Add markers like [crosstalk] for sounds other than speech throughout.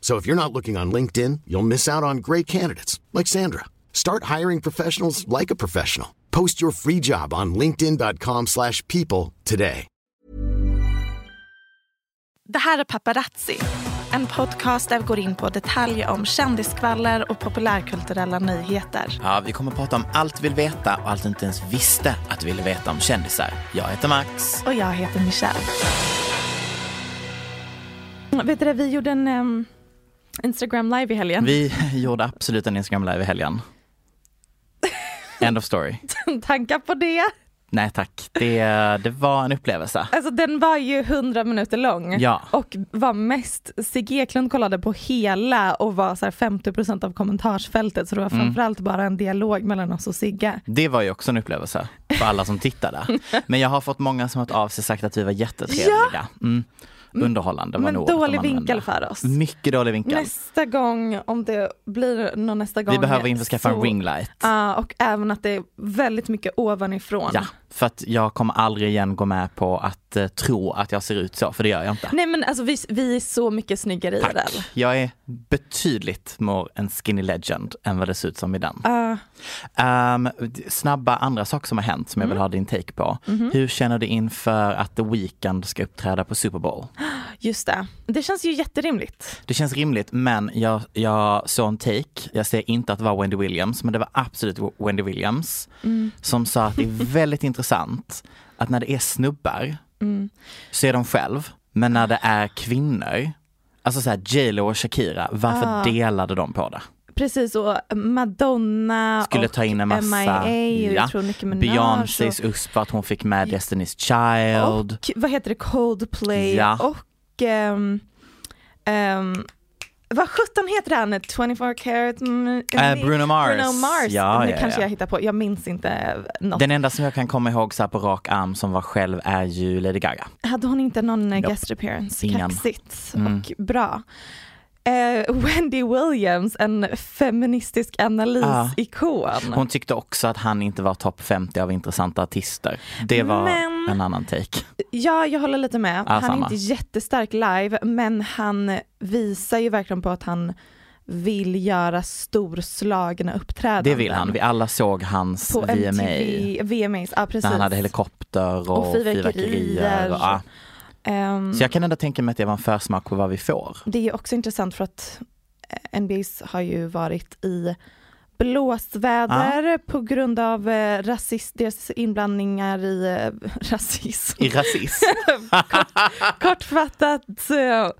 So if you're not looking on LinkedIn, you'll miss out on great candidates like Sandra. Start hiring professionals like a professional. Post your free job on linkedin.com/people today. Det här är Paparazzi, en podcast där vi går in på detaljer om kändiskvaller och populärkulturella nyheter. Ja, vi kommer att prata om allt vi vill veta och allt du inte ens visste att du ville veta om kändisar. Jag heter Max. Och jag heter Michelle. Vet du vi gjorde en em, Instagram live i helgen. Vi [laughs] gjorde absolut en Instagram live i helgen. [laughs] End of story. Tankar på det? Nej tack, det, det var en upplevelse. Alltså den var ju 100 minuter lång Ja. och var mest, Sigge Eklund kollade på hela och var så här 50% av kommentarsfältet så det var Mm. framförallt bara en dialog mellan oss och Sigge. Det var ju också en upplevelse för alla som tittade. [laughs] Men jag har fått många som har hört av sig sagt att vi var jättetrevliga. Mm. Underhållande var Men dålig vinkel för oss. Mycket dålig vinkel. Nästa gång, om det blir någon nästa gång. Vi behöver införskaffa en så- ringlight. Ja, och även att det är väldigt mycket ovanifrån. Ja, för att jag kommer aldrig igen gå med på att eh, tro att jag ser ut så, för det gör jag inte. Nej men alltså vi, vi är så mycket snyggare i Tack. den. Jag är betydligt mer en skinny legend än vad det ser ut som i den. Ehm, d- snabba andra saker som har hänt som jag vill Mm. ha din take på. Mhm. Hur känner du inför att The Weeknd ska uppträda på Super Bowl? [gasps] Just det. Det känns ju jätterimligt. Det känns rimligt men jag, jag såg en take, jag säger inte att det var Wendy Williams men det var absolut Wendy Williams Mm. som sa att det är [laughs] väldigt intressant att när det är snubbar Mm. så är de själv men när det är kvinnor Alltså såhär J Lo och Shakira, varför Ah. delade de på det? Precis och Madonna Skulle och ta in en massa, MIA Minaj Beyoncés och, USP för att hon fick med Destiny's Child. och vad heter det, Coldplay Ja. och ehm, ehm, vad sjutton heter han? 24 karat? mm, Eh, Bruno Mars. Bruno Mars. Ja, det ja, kanske ja. jag hittar på, jag minns inte något. Den enda som jag kan komma ihåg så på rak arm som var själv är ju Lady Gaga. Hade hon inte någon eh, Nope. guest appearance? Ingen. Kaxigt Mm. och bra. Eh, Wendy Williams, en feministisk analysikon. Hon tyckte också att han inte var topp 50 av intressanta artister. Det var Men- en annan take. Ja, jag håller lite med. han är samma. inte jättestark live, men han visar ju verkligen på att han vill göra storslagna uppträdanden. Det vill han. Vi alla såg hans På VMA. MTV, VMAs, ja precis. När han hade helikopter och, Och fyrverkerier. Och, ja. Ehm, Så jag kan ändå tänka mig att det var en försmak på vad vi får. Det är också intressant för att eh, NBAs har ju varit i blåsväder på grund av eh, rasist, deras inblandningar i eh, [laughs] rasism. I rasism. [laughs] Kortfattat eh,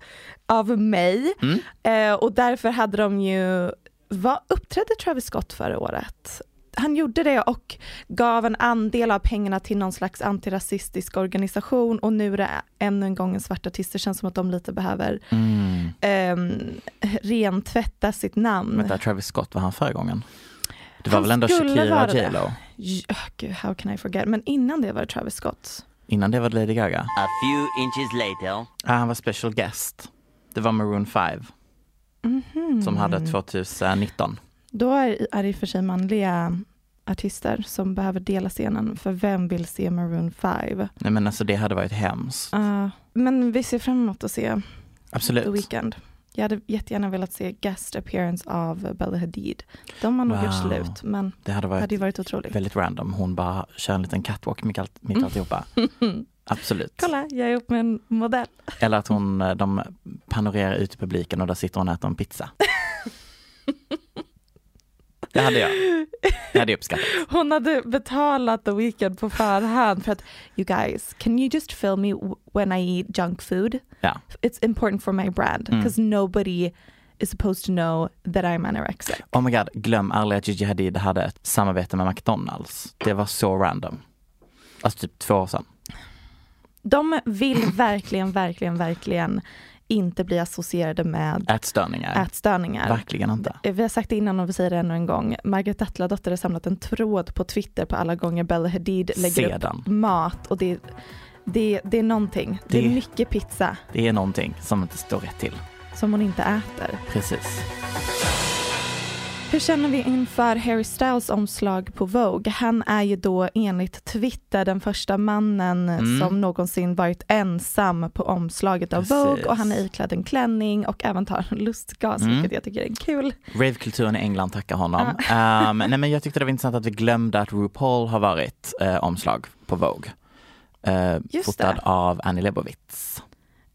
av mig. Mm. Eh, och därför hade de ju, vad uppträdde Travis Scott förra året? Han gjorde det och gav en andel av pengarna till någon slags antirasistisk organisation och nu är det ännu en gång en svart artist. Det känns som att de lite behöver Mm. ehm, rentvätta sitt namn. Vänta, Travis Scott var han förra gången? Det var Han väl ändå Shakira och. J Lo? Gud, how can I forget? Men innan det var det Travis Scott. Innan det var Lady Gaga? A few inches later. Ah, han var special guest. Det var Maroon 5 Mhm. som hade 2019. Då är, är det i och för sig manliga artister som behöver dela scenen, för vem vill se Maroon 5? Nej men alltså det hade varit hemskt. Uh, men vi ser fram emot att se Absolut. The Weeknd. Jag hade jättegärna velat se guest appearance av Bella Hadid. De har nog Wow. gjort slut, men Det hade varit hade varit otroligt. väldigt random. Hon bara kör en liten catwalk mitt, allt, mitt [laughs] alltihopa. Absolut. Kolla, jag är upp med en modell. Eller att hon, eh, de panorerar ut i publiken och där sitter hon och äter en pizza. [laughs] Det hade jag. Det hade jag uppskattat. Hon hade betalat The Weeknd på förhand för att you guys, can you just film me when I eat junk food? Ja. It's important for my brand Mm. because nobody is supposed to know that I'm anorexic. Oh my god, glöm aldrig att Gigi Hadid hade ett samarbete med McDonalds. Det var så random. Alltså typ två år sedan. De vill verkligen, verkligen, verkligen inte bli associerade med Ätstörningar. ätstörningar. Verkligen inte. Vi har sagt det innan och vi säger det ännu en gång. Margaret Atladotter har samlat en tråd på Twitter på alla gånger Bella Hadid lägger Sedan. upp mat och det, det, det är någonting. Det är Det- mycket pizza Det är någonting som inte står rätt till. som hon inte äter. Precis. Hur känner vi inför Harry Styles omslag på Vogue? Han är ju då enligt Twitter den första mannen Mm. som någonsin varit ensam på omslaget av Precis. Vogue och han är iklädd en klänning och även tar lustgas Mm. vilket jag tycker är kul. Ravekulturen i England tackar honom. Um, [laughs] nej men jag tyckte det var intressant att vi glömde att RuPaul har varit eh, omslag på Vogue. Uh, Just fotad det. av Annie Leibovitz.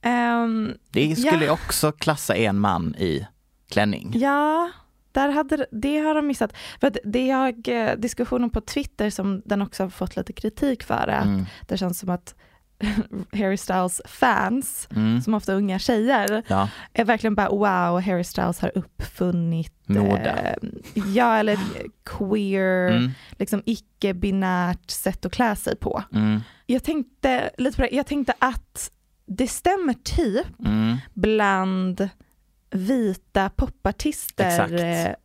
Ehm, Det skulle Ja. också klassa en man i klänning. Ja, där hade, det har de missat. För att det jag, eh, diskussionen på Twitter som den också har fått lite kritik för är att Mm. det känns som att [laughs] Harry Styles fans, Mm. som ofta är unga tjejer, Ja, är verkligen bara wow, Harry Styles har uppfunnit Mode. eh, ja, eller queer, Mm. liksom icke-binärt sätt att klä sig på. Mm. Jag tänkte lite på det, jag tänkte att det stämmer typ Mm. bland vita popartister Exakt. eh,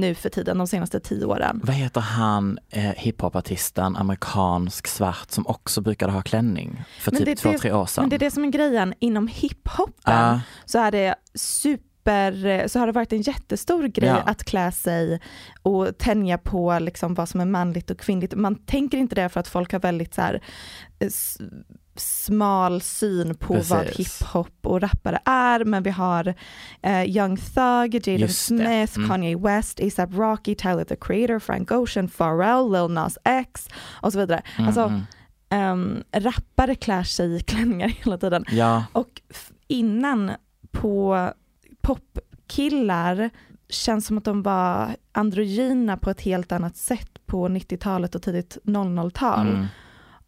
nu för tiden, de senaste tio åren. Vad heter han, eh, hiphopartisten, amerikansk svart som också brukade ha klänning för Men typ två, det- tre år sedan? Men det är det som är grejen, inom hiphopen Ja. så är det super, så har det varit en jättestor grej Ja. att klä sig och tänja på liksom vad som är manligt och kvinnligt. Man tänker inte det för att folk har väldigt så här, eh, smal syn på vad Precis. hiphop och rappare är, men vi har eh, Young Thug, Jaden. Smith, Mm. Kanye West, ASAP Rocky, Tyler the Creator, Frank Ocean, Pharrell, Lil Nas X och så vidare. Mm, Alltså, ehm, rappare klär sig i klänningar [laughs] hela tiden. Ja, Och innan på popkillar känns som att de var androgyna på ett helt annat sätt på 90-talet och tidigt 00-tal. mm.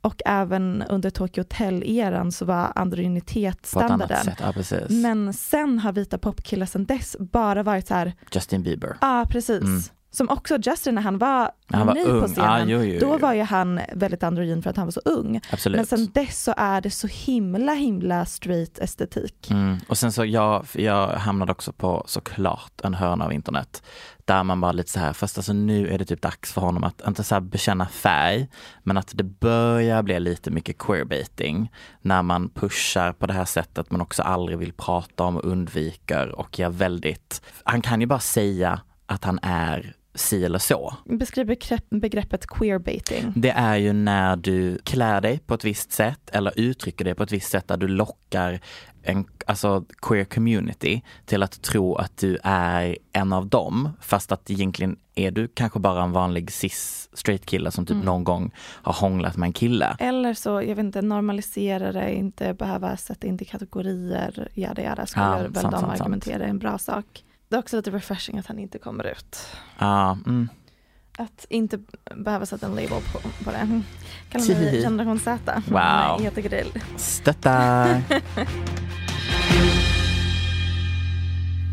Och även under Tokyo Hotel-eran så var androgynitet standarden. Ja. Men sen har vita popkillar sen dess bara varit så här, Justin Bieber. ja ah, precis. Mm. Som också Justin när han var, Han var ny ung. på scenen, Ah, jo, jo, då jo. var ju han väldigt androgyn för att han var så ung. Absolut. Men sen dess så är det så himla himla straight estetik. Mm. Och sen så jag, jag hamnade också på såklart en hörna av internet där man bara lite så här, fast alltså nu är det typ dags för honom att inte så här bekänna färg, men att det börjar bli lite mycket queerbaiting när man pushar på det här sättet men också aldrig vill prata om och undviker och är väldigt, han kan ju bara säga att han är si eller så. Beskriv begrepp, begreppet queerbaiting. Det är ju när du klär dig på ett visst sätt eller uttrycker dig på ett visst sätt där du lockar en alltså queer community till att tro att du är en av dem fast att egentligen är du kanske bara en vanlig cis straight kille som typ Mm. någon gång har hånglat med en kille. Eller så, jag vet inte, normalisera det, inte behöva sätta in det i kategorier, jada jada, skulle Ja, väl sant, de sant, sant. argumentera är en bra sak. Det är också lite refreshing att han inte kommer ut. Ja, mm. Att inte behöva sätta en label på, på det. Kallar mig generation Z. Wow. Nej, jag det är Stöttar. [laughs]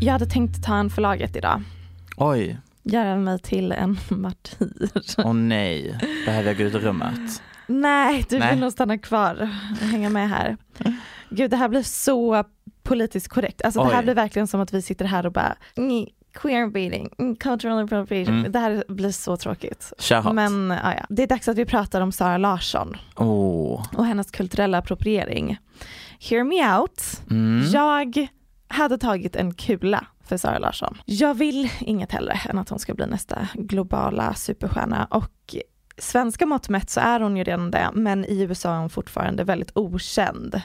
Jag hade tänkt ta en förlaget idag. Oj, Göra mig till en martyr. åh nej, behöver jag gå ut ur rummet? Nej, du Nej. vill nog stanna kvar och hänga med här. Gud, det här blir så politiskt korrekt. Alltså det här Oj. blir verkligen som att vi sitter här och bara mm, queerbaiting, mm, cultural appropriation. Mm. Det här blir så tråkigt. Hårt. Men ja, ja. det är dags att vi pratar om Sara Larsson Oh. och hennes kulturella appropriering. Hear me out. Mm. Jag hade tagit en kula för Sara Larsson. Jag vill inget hellre än att hon ska bli nästa globala superstjärna och svenska mått mätt så är hon ju redan det, men i USA är hon fortfarande väldigt okänd.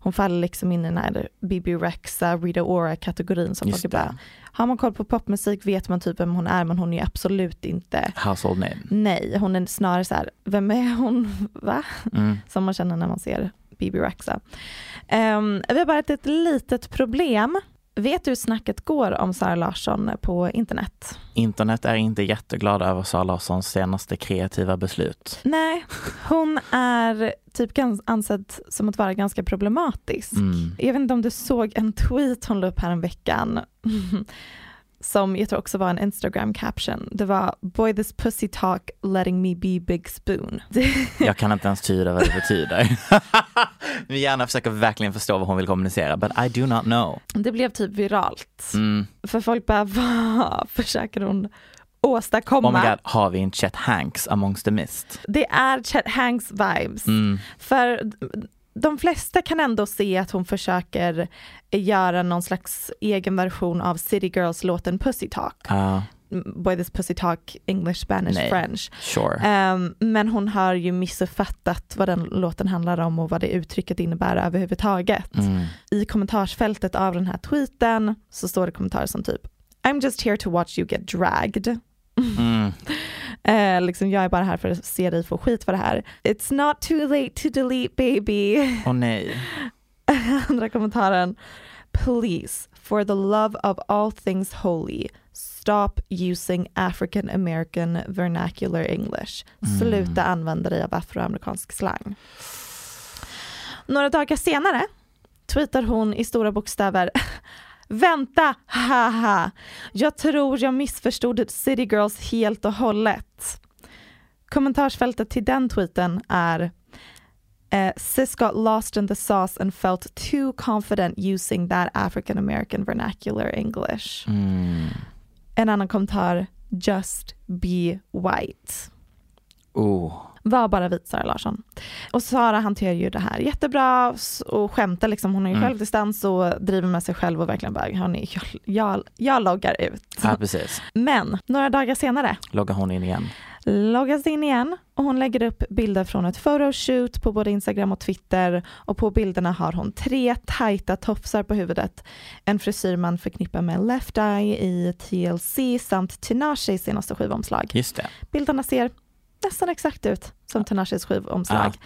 Hon faller liksom in i den här Bibi Rexa, Rita Ora-kategorin som Just folk det. bara, har man koll på popmusik vet man typ vem hon är, men hon är absolut inte Household name. Nej, hon är snarare så här, vem är hon, [laughs] va? Mm. [laughs] Som man känner när man ser Bibi Rexa. Um, vi har bara ett litet problem. Vet du hur snacket går om Sara Larsson på internet? Internet är inte jätteglad över Sara Larssons senaste kreativa beslut. Nej, hon är typ ansedd som att vara ganska problematisk. Mm. Jag vet inte om du såg en tweet hon la upp här en veckan [laughs] som jag tror också var en Instagram caption. Det var “Boy this pussy talk letting me be big spoon”. [laughs] Jag kan inte ens tyda vad det betyder. [laughs] Vi gärna försöker verkligen förstå vad hon vill kommunicera, but I do not know. det blev typ viralt. Mm. För folk bara, vad försöker hon åstadkomma? Oh my god, har vi en Chet Hanks amongst the mist? Det är Chet Hanks vibes. Mm. För de flesta kan ändå se att hon försöker göra någon slags egen version av City Girls-låten Pussy Talk. Ja, Boy this Pussy Talk, English, Spanish, Nej. French. sure. Ehm, men hon har ju missuppfattat vad den låten handlar om och vad det uttrycket innebär överhuvudtaget. Mm. I kommentarsfältet av den här tweeten så står det kommentarer som typ I'm just here to watch you get dragged. Mm. [laughs] Eh, liksom, jag är bara här för att se dig få skit för det här. It's not too late to delete baby. Åh nej. [laughs] Andra kommentaren. Please, for the love of all things holy, stop using African American vernacular English. Sluta använda dig av afroamerikansk slang. Några dagar senare tweetar hon i stora bokstäver [laughs] Vänta, haha. Jag tror jag missförstod City Girls helt och hållet. Kommentarsfältet till den tweeten är eh, Sis got lost in the sauce and felt too confident using that African American vernacular English. Mm. En annan kommentar, just be white. Oh. Var bara vit Sara Larsson. Och Sara hanterar ju det här jättebra och skämtar liksom. Hon har ju Mm. självdistans och driver med sig själv och verkligen bara, hörni, jag, jag, jag loggar ut. Ja, precis. Men några dagar senare Loggar hon in igen. loggas in igen och hon lägger upp bilder från ett photoshoot på både Instagram och Twitter och på bilderna har hon tre tajta tofsar på huvudet. En frisyr man förknippar med Left Eye i TLC samt Tinashe senaste skivomslag. Just det. Bilderna ser nästan exakt ut som Tinashes skivomslag.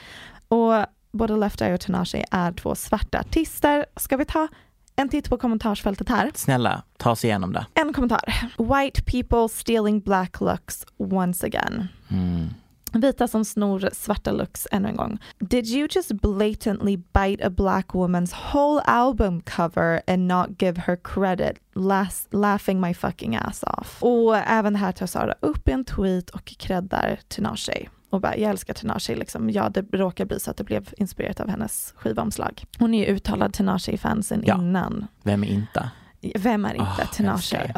Och både Left Eye och Tinashe är två svarta artister. Ska vi ta en titt på kommentarsfältet här? Snälla, ta oss igenom det. En kommentar. White people stealing black looks once again. Mm. Vita som snor svarta looks ännu en gång. Did you just blatantly bite a black woman's whole album cover and not give her credit? Las- laughing my fucking ass off. Och även här tar Sara upp en tweet och creddar Tinashe. Och bara, jag älskar Tinashe liksom. Ja, det råkar bli så att det blev inspirerat av hennes skivomslag. Hon är ju uttalad Tinashe-fan sen Ja. innan. Vem är inte? Vem är inte Ah, Tinashe?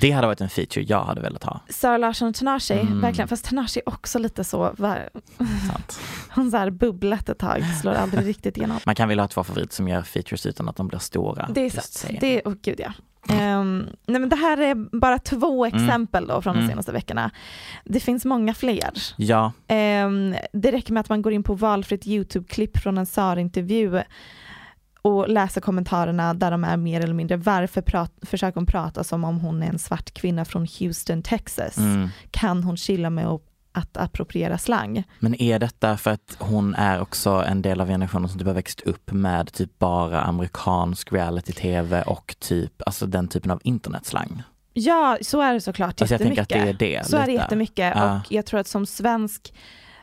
Det hade varit en feature jag hade velat ha. Sara Larsson och Tinashe, Mm. verkligen. Fast Tinashe är också lite så, Sant. [laughs] hon så här bubblat ett tag, slår aldrig riktigt igenom. Man kan vilja ha två favoriter som gör features utan att de blir stora. Det är sant. Det är, oh gud ja. Ehm, nej men det här är bara två exempel då från de Mm. senaste veckorna. Det finns många fler. Ja, Ehm, det räcker med att man går in på valfritt YouTube-klipp från en SAR-intervju och läser kommentarerna där de är mer eller mindre varför prat, försöker hon prata som om hon är en svart kvinna från Houston, Texas. mm. Kan hon chilla med att, att appropriera slang? men är detta för att hon är också en del av generationen som typ har växt upp med typ bara amerikansk reality-tv och typ, alltså den typen av internetslang? Ja, så är det såklart Alltså jag tänker att det är det. Så är det lite. jättemycket Ja. och jag tror att som svensk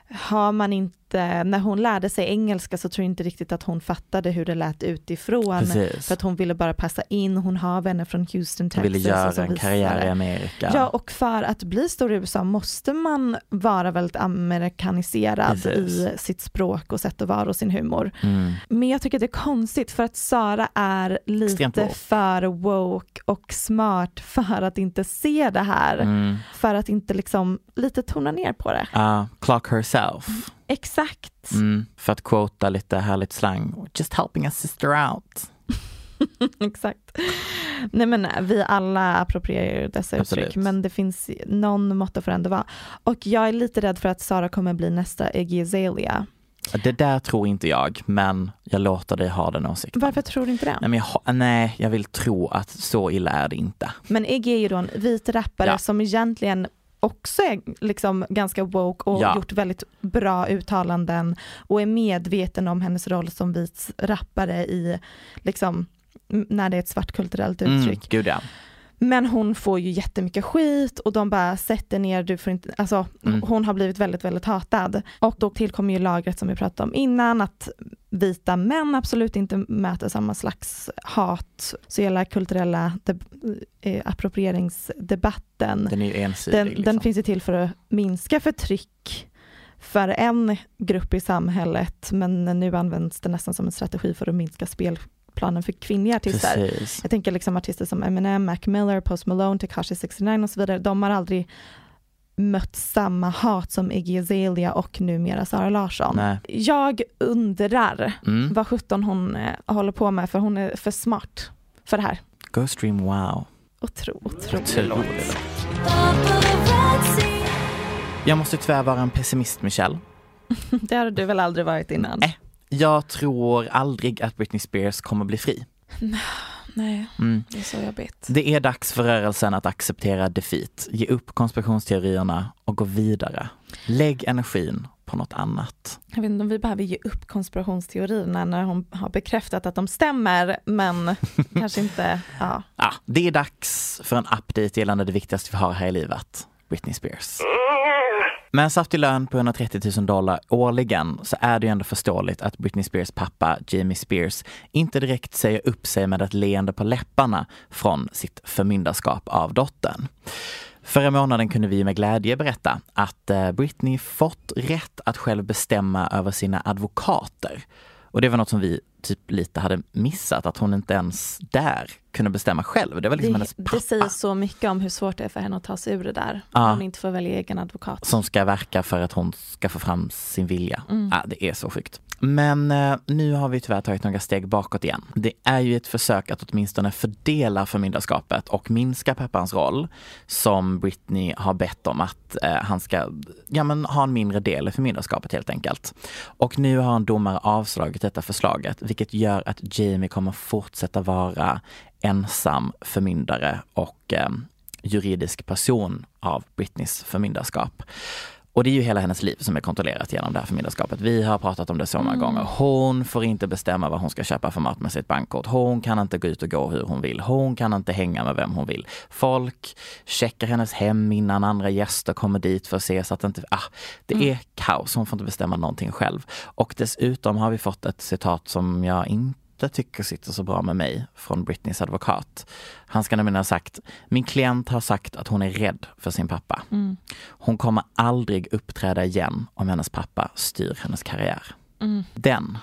har man inte, när hon lärde sig engelska så tror jag inte riktigt att hon fattade hur det lät utifrån. Precis. För att hon ville bara passa in, hon har vänner från Houston, Hon Texas. ville och göra en karriär i Amerika. Ja, och för att bli stor i USA måste man vara väldigt amerikaniserad Precis. i sitt språk och sätt att vara och sin humor. Mm. Men jag tycker det är konstigt för att Sara är lite woke. för woke och smart [laughs] för att inte se det här. Mm. För att inte liksom lite tona ner på det. Ja, clock herself. Exakt. Mm. För att quota lite härligt slang. Just helping a sister out. [laughs] Exakt. Nej men vi alla approprierar ju dessa Absolut. uttryck men det finns någon måtta får det ändå vara. Och jag är lite rädd för att Sara kommer bli nästa Iggy Azalea. Det där tror inte jag, men jag låter dig ha den åsikten. Varför tror du inte det? Nej, jag, nej, jag vill tro att så illa är det inte. Men Iggy är ju då en vit rappare Ja. som egentligen också är liksom ganska woke och Ja. gjort väldigt bra uttalanden och är medveten om hennes roll som vit rappare i liksom när det är ett svartkulturellt uttryck. Mm, gud ja. Men hon får ju jättemycket skit och de bara sätter ner, du får inte, alltså Mm. hon har blivit väldigt, väldigt hatad. Och då tillkommer ju lagret som vi pratade om innan, att vita män absolut inte möter samma slags hat. Så hela kulturella eh, approprieringsdebatten, Den ensidig. den, liksom. den finns ju till för att minska förtryck för en grupp i samhället, men nu används det nästan som en strategi för att minska spelplanen för kvinnliga artister. Precis. Jag tänker liksom artister som Eminem, Mac Miller, Post Malone, Tekashi 69 och så vidare. De har aldrig mött samma hat som Iggy Azalea och numera Sara Larsson. Nej. Jag undrar Mm. vad sjutton hon eh, håller på med för hon är för smart för det här. Go stream wow. Otro, otroligt. Otroligt. Jag måste tyvärr vara en pessimist Michelle. [laughs] Det har du väl aldrig varit innan? Nej. Jag tror aldrig att Britney Spears kommer bli fri. Nej, Mm. det är så jobbigt. Det är dags för rörelsen att acceptera defeat, ge upp konspirationsteorierna och gå vidare. Lägg energin på något annat. Jag vet inte om vi behöver ge upp konspirationsteorierna när hon har bekräftat att de stämmer, men [laughs] kanske inte, ja. Ja, det är dags för en update gällande det viktigaste vi har här i livet, Britney Spears. Med en saftig lön på 130 000 dollar årligen så är det ju ändå förståeligt att Britney Spears pappa Jamie Spears inte direkt säger upp sig med ett leende på läpparna från sitt förmyndarskap av dottern. Förra månaden kunde vi med glädje berätta att eh, Britney fått rätt att själv bestämma över sina advokater. Och det var något som vi typ lite hade missat, att hon inte ens där kunde bestämma själv. Det var liksom Det, hennes pappa det säger så mycket om hur svårt det är för henne att ta sig ur det där. Ja. Hon inte får välja egen advokat. som ska verka för att hon ska få fram sin vilja. Mm. Ja, det är så sjukt. Men eh, nu har vi tyvärr tagit några steg bakåt igen. Det är ju ett försök att åtminstone fördela förmyndarskapet och minska pappans roll som Britney har bett om att eh, han ska ja, men, ha en mindre del i förmyndarskapet helt enkelt. Och nu har en domare avslagit detta förslaget vilket gör att Jamie kommer fortsätta vara ensam förmyndare och eh, juridisk person av Britneys förmyndarskap. Och det är ju hela hennes liv som är kontrollerat genom det här förmyndarskapet. Vi har pratat om det så många gånger. Hon får inte bestämma vad hon ska köpa för mat med sitt bankkort. Hon kan inte gå ut och gå hur hon vill. Hon kan inte hänga med vem hon vill. Folk checkar hennes hem innan andra gäster kommer dit för att se så att det inte... Ah, det är kaos. Hon får inte bestämma någonting själv. Och dessutom har vi fått ett citat som jag inte tycker sitter så bra med mig från Britneys advokat. Han ska nämligen ha sagt, min klient har sagt att hon är rädd för sin pappa. Mm. Hon kommer aldrig uppträda igen om hennes pappa styr hennes karriär. Mm. Den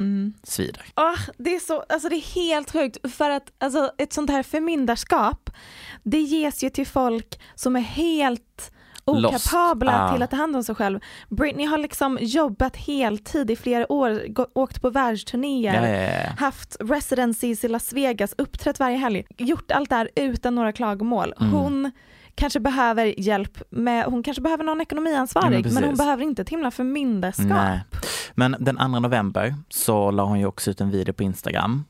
Mm. svider. Ah, det, är så, alltså det är helt sjukt för att alltså, ett sånt här förmyndarskap det ges ju till folk som är helt. Okapabla Ah. till att ta hand om sig själv. Britney har liksom jobbat heltid i flera år, åkt på världsturnéer, Ja, ja, ja, haft residencies i Las Vegas, uppträtt varje helg, gjort allt det här utan några klagomål. Mm. Hon kanske behöver hjälp med, hon kanske behöver någon ekonomiansvarig men men, hon behöver inte ett himla förmyndarskap. Nej. Men den 2 november så la hon ju också ut en video på Instagram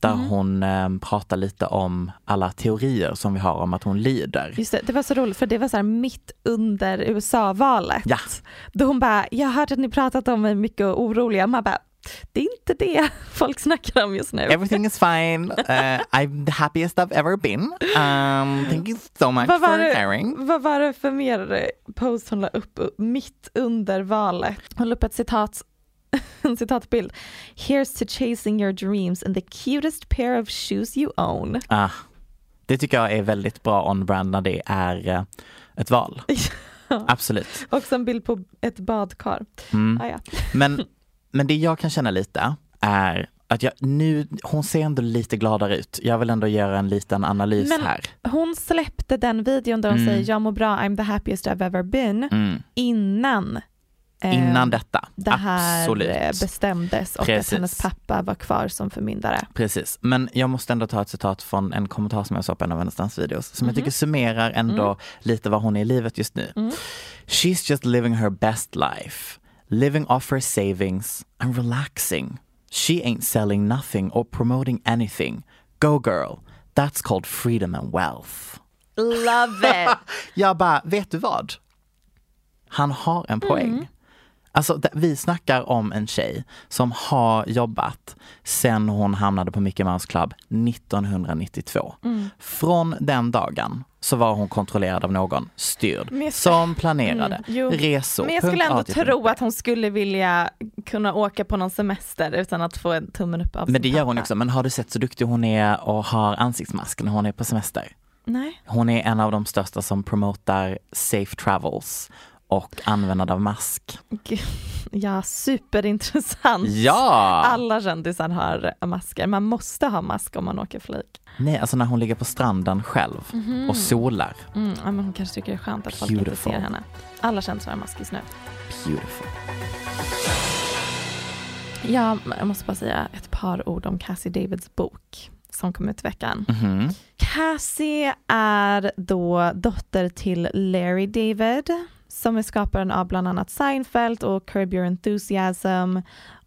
där Mhm. hon eh, pratar lite om alla teorier som vi har om att hon lider. Just det, det var så roligt för det var så här mitt under USA-valet. Ja. Då hon bara, jag har hört att ni pratat om mig mycket och oroliga. Man bara, det är inte det folk snackar om just nu. Everything is fine. Uh, [laughs] I'm the happiest I've ever been. Um, thank you so much vad, for sharing. vad var det för mer post hon la upp mitt under valet? Hon la upp ett citat en [laughs] citatbild. Here's to chasing your dreams and the cutest pair of shoes you own. Ah, det tycker jag är väldigt bra on-brand när det är eh, ett val. [laughs] Absolut. Också en bild på ett badkar. Mm. Ah, ja. [laughs] Men, men det jag kan känna lite är att jag nu, hon ser ändå lite gladare ut. Jag vill ändå göra en liten analys Men- här. Hon släppte den videon där hon Mm. säger jag mår bra, I'm the happiest I've ever been Mm. innan Innan detta, det här absolut. eh, bestämdes och Precis. att hennes pappa var kvar som förmyndare. Precis, men jag måste ändå ta ett citat från en kommentar som jag såg på en av hennes dansvideos som Mhm. jag tycker summerar ändå Mm. lite vad hon är i livet just nu. She's just living her best life, living off her savings and relaxing. She ain't selling nothing or promoting anything. Go girl, that's called freedom and wealth. Love it! [laughs] Jag bara, vet du vad? Han har en poäng. Alltså vi snackar om en tjej som har jobbat sen hon hamnade på Mickey Mouse Club 1992. Mm. Från den dagen så var hon kontrollerad av någon, styrd, jag- som planerade Mm, jo. resor. Men jag skulle ändå tro att hon skulle vilja kunna åka på någon semester utan att få en tummen upp av Men det gör hon pappa. också. Men har du sett så duktig hon är och har ansiktsmask när hon är på semester? Nej. Hon är en av de största som promotar safe travels och användande av mask. Ja, superintressant. Ja! Alla kändisar har masker. Man måste ha mask om man åker flyg. Nej, alltså när hon ligger på stranden själv Mhm. och solar. Mm, ja, men hon kanske tycker det är skönt att folk inte Beautiful. ser henne. Alla kändisar har mask just nu. Beautiful. Ja, jag måste bara säga ett par ord om Cassie Davids bok som kom ut i veckan. Mhm. Cassie är då dotter till Larry David som är skaparen av bland annat Seinfeld och Curb Your Enthusiasm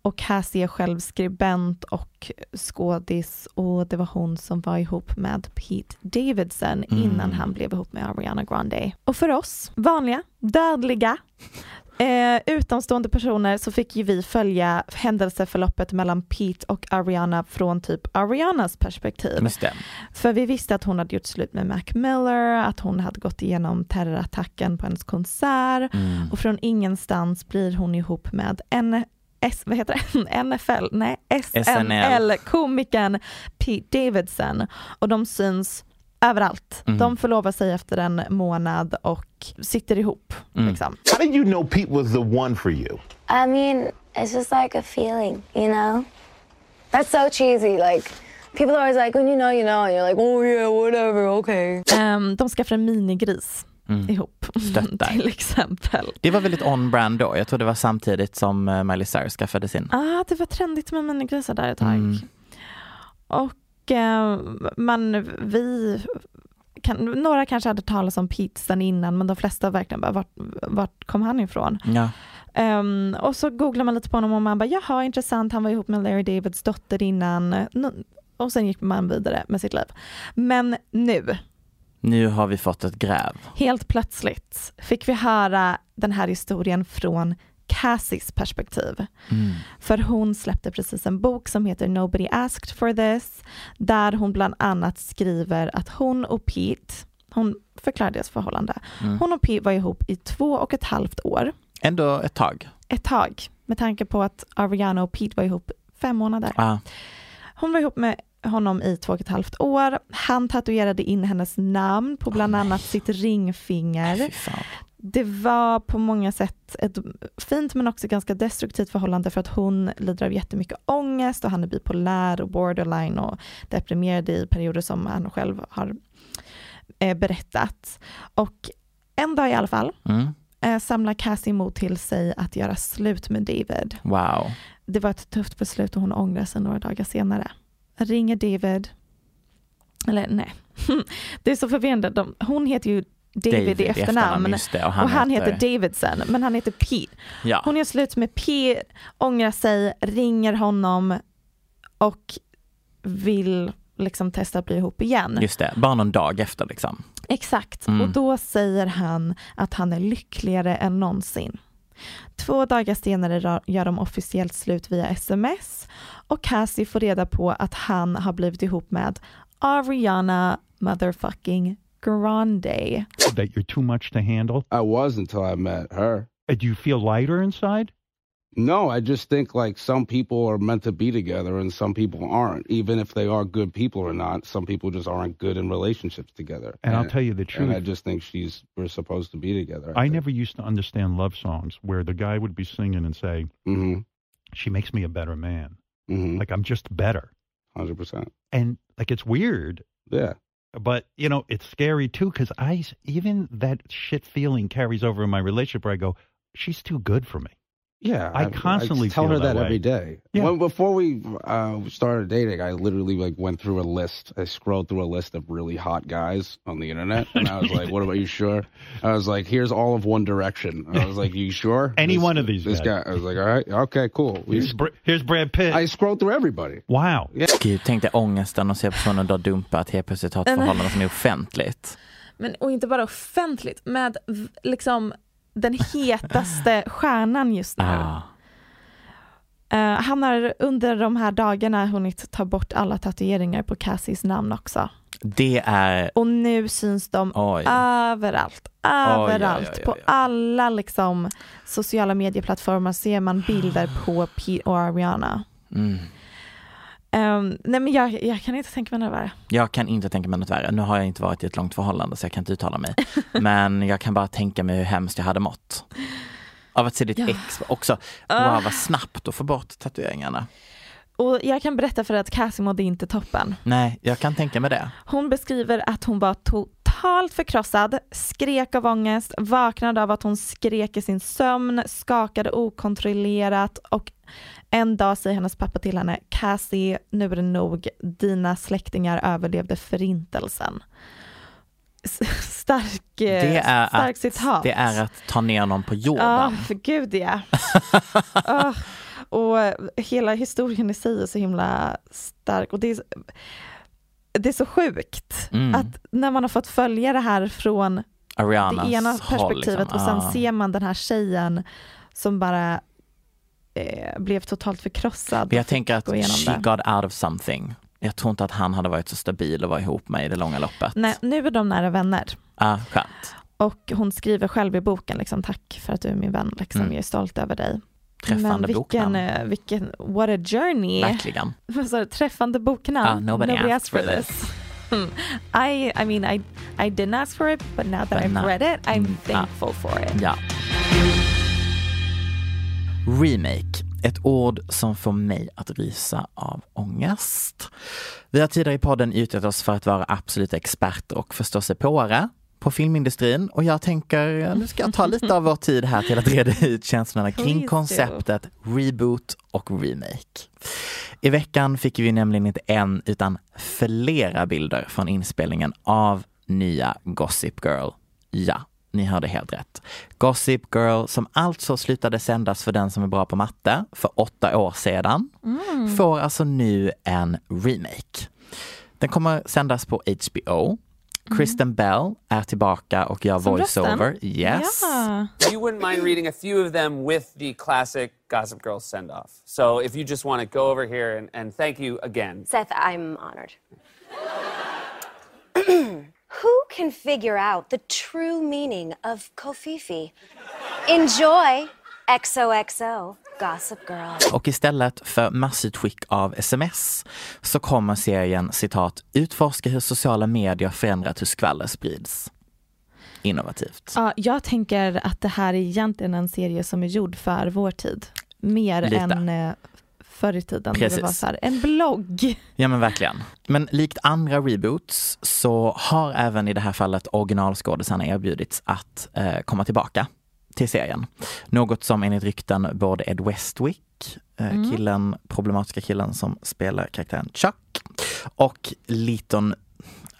och Cassie är själv skribent och skådis och det var hon som var ihop med Pete Davidson Mm. innan han blev ihop med Ariana Grande. Och för oss, vanliga, dödliga, eh, utomstående personer så fick ju vi följa händelseförloppet mellan Pete och Ariana från typ Arianas perspektiv. För vi visste att hon hade gjort slut med Mac Miller, att hon hade gått igenom terrorattacken på hennes konsert Mm. och från ingenstans blir hon ihop med en S, vad heter det? [laughs] NFL? Nej, SNL-komikern Pete Davidson och de syns överallt. Mhm. De förlovar sig efter en månad och sitter ihop. Liksom. How did you know Pete was the one for you? I mean, it's just like a feeling, you know? That's so cheesy. Like, people are always like, when you know, you know, and you're like, oh yeah, whatever, okay. Ehm, de skaffar en minigris Mm. ihop, [laughs] Stöttar. till exempel. Det var väldigt on-brand då. Jag tror det var samtidigt som eh, Miley Cyrus skaffade sin. ah, det var trendigt med minigrisar där ett tag. Mm. Och man, vi, kan, några kanske hade talat om sen innan men de flesta verkligen bara, vart, vart kom han ifrån? Ja. Ehm, och så googlar man lite på honom och man bara, jaha intressant, han var ihop med Larry Davids dotter innan. Och sen gick man vidare med sitt liv. Men nu, Nu har vi fått ett gräv. helt plötsligt, fick vi höra den här historien från Cassies perspektiv. Mm. För hon släppte precis en bok som heter Nobody asked for this, där hon bland annat skriver att hon och Pete, hon förklarar deras förhållande, Mm. hon och Pete var ihop i två och ett halvt år. Ändå ett tag. Ett tag, med tanke på att Ariana och Pete var ihop fem månader. Ah. Hon var ihop med honom i två och ett halvt år. Han tatuerade in hennes namn på bland annat sitt ringfinger. Det var på många sätt ett fint men också ganska destruktivt förhållande för att hon lider av jättemycket ångest och han är bipolär och borderline och deprimerad i perioder som han själv har eh, berättat. Och en dag i alla fall Mm. eh, samlar Cassie mod till sig att göra slut med David. Wow. Det var ett tufft beslut och hon ångrar sig några dagar senare. Ringer David, eller nej, [laughs] det är så förvirrande. De, hon heter ju David, David i efternamn det, och han han heter- heter Davidson, men han heter Pete. Ja. Hon gör slut med Pete, ångrar sig, ringer honom och vill liksom testa att bli ihop igen. Just det, bara någon dag efter liksom. Exakt, Mm. och då säger han att han är lyckligare än någonsin. Två dagar senare gör de officiellt slut via sms och Cassie får reda på att han har blivit ihop med Ariana motherfucking Grande. that you're too much to handle? I was until I met her. Uh, Do you feel lighter inside? No, I just think like some people are meant to be together and some people aren't. Even if they are good people or not, some people just aren't good in relationships together. And I'll tell you the truth. And I just think she's we're supposed to be together. I never used to understand love songs where the guy would be singing and say, Mm-hmm. "She makes me a better man." Mm-hmm. Like I'm just better. Hundred percent. And like it's weird. Yeah. But you know, it's scary too because I even that shit feeling carries over in my relationship where I go, "She's too good for me." Yeah, I constantly tell feel her that, that every day. Yeah. When, before we uh, started dating, I literally like went through a list. I scrolled through a list of really hot guys on the internet, and I was like, "What about you? Sure?" I was like, "Here's all of One Direction." I was like, "You sure?" [laughs] Any This- one of these This guys. guy. I was like, "All right, okay, cool." We- Here's, Br- here's Brad Pitt. I scrolled through everybody. wow. Gud, tänk dig ångesten och se personen du har dumpat helt plötsligt ha ett Nej, men- förhållande som är offentligt. Men, och inte bara offentligt, med v- liksom den hetaste [laughs] stjärnan just nu. Ah. Eh, han har under de här dagarna hunnit ta bort alla tatueringar på Cassies namn också. Det är, Och nu syns de oj. överallt, överallt. oj, oj, På oj. alla liksom, sociala medieplattformar ser man bilder på Pete och Ariana. Mm. Um, nej men jag, jag kan inte tänka mig något värre. Jag kan inte tänka mig något värre. Nu har jag inte varit i ett långt förhållande så jag kan inte uttala mig. [laughs] Men jag kan bara tänka mig hur hemskt jag hade mått. Av att se ditt Ja. ex också. Ah. Wow vad snabbt att få bort tatueringarna. Och jag kan berätta för dig att Cassie mådde inte toppen. Nej, jag kan tänka mig det. Hon beskriver att hon var totalt förkrossad, skrek av ångest, vaknade av att hon skrek i sin sömn, skakade okontrollerat och en dag säger hennes pappa till henne, Cassie, nu är det nog, dina släktingar överlevde förintelsen. Stark, eh, Det är, stark att, citat. det är att ta ner någon på Ja, jorden. för gud ja. [laughs] Ah, och hela historien i sig är så himla stark och det är, så- det är så sjukt Mm. att när man har fått följa det här från Arianas det ena håll, perspektivet liksom. och sen Ah. ser man den här tjejen som bara eh, blev totalt förkrossad. Men jag tänker att she det. got out of something. Jag tror inte att han hade varit så stabil och vara ihop med i det långa loppet. Nej, nu är de nära vänner. Ah, skönt. Och hon skriver själv i boken, liksom, tack för att du är min vän, liksom, Mm. jag är stolt över dig. Träffande Men vilken, boknamn. eh, vilken, what a journey. Verkligen. [laughs] Du, träffande boknamn? Ah, nobody asked for this. [laughs] I, I mean, I, I didn't ask for it, but now that But I've now- read it, I'm Mm, ah. thankful for it. Ja. Remake, ett ord som får mig att rysa av ångest. Vi har tidigare i podden utgett oss för att vara absoluta experter och förståsigpåare på filmindustrin och jag tänker, nu ska jag ta lite av vår tid här till att reda ut känslorna kring konceptet reboot och remake. I veckan fick vi nämligen inte en utan flera bilder från inspelningen av nya Gossip Girl. Ja, ni hörde helt rätt. Gossip Girl som alltså slutade sändas för den som är bra på matte för åtta år sedan Mm. får alltså nu en remake. Den kommer sändas på HBO. Kristen Bell är tillbaka och gör Mm. Voiceover. Yes. Ja. You wouldn't mind reading a few of them with the classic Gossip Girl send off. So if you just want to go over here and, and thank you again. Seth, I'm honored. [clears throat] Who can figure out the true meaning of Kofifi? Enjoy XOXO, Gossip Girl. Och istället för massutskick av sms så kommer serien citat utforska hur sociala medier förändrat hur skvaller sprids. Innovativt. Ja, jag tänker att det här är egentligen en serie som är gjord för vår tid. Mer Lite. än eh, förr i tiden. när Det Precis. var så här, en blogg. Ja men verkligen. Men likt andra reboots så har även i det här fallet originalskådisarna erbjudits att eh, komma tillbaka till serien. Något som enligt rykten både Ed Westwick, eh, Mm. killen, problematiska killen som spelar karaktären Chuck och Liton,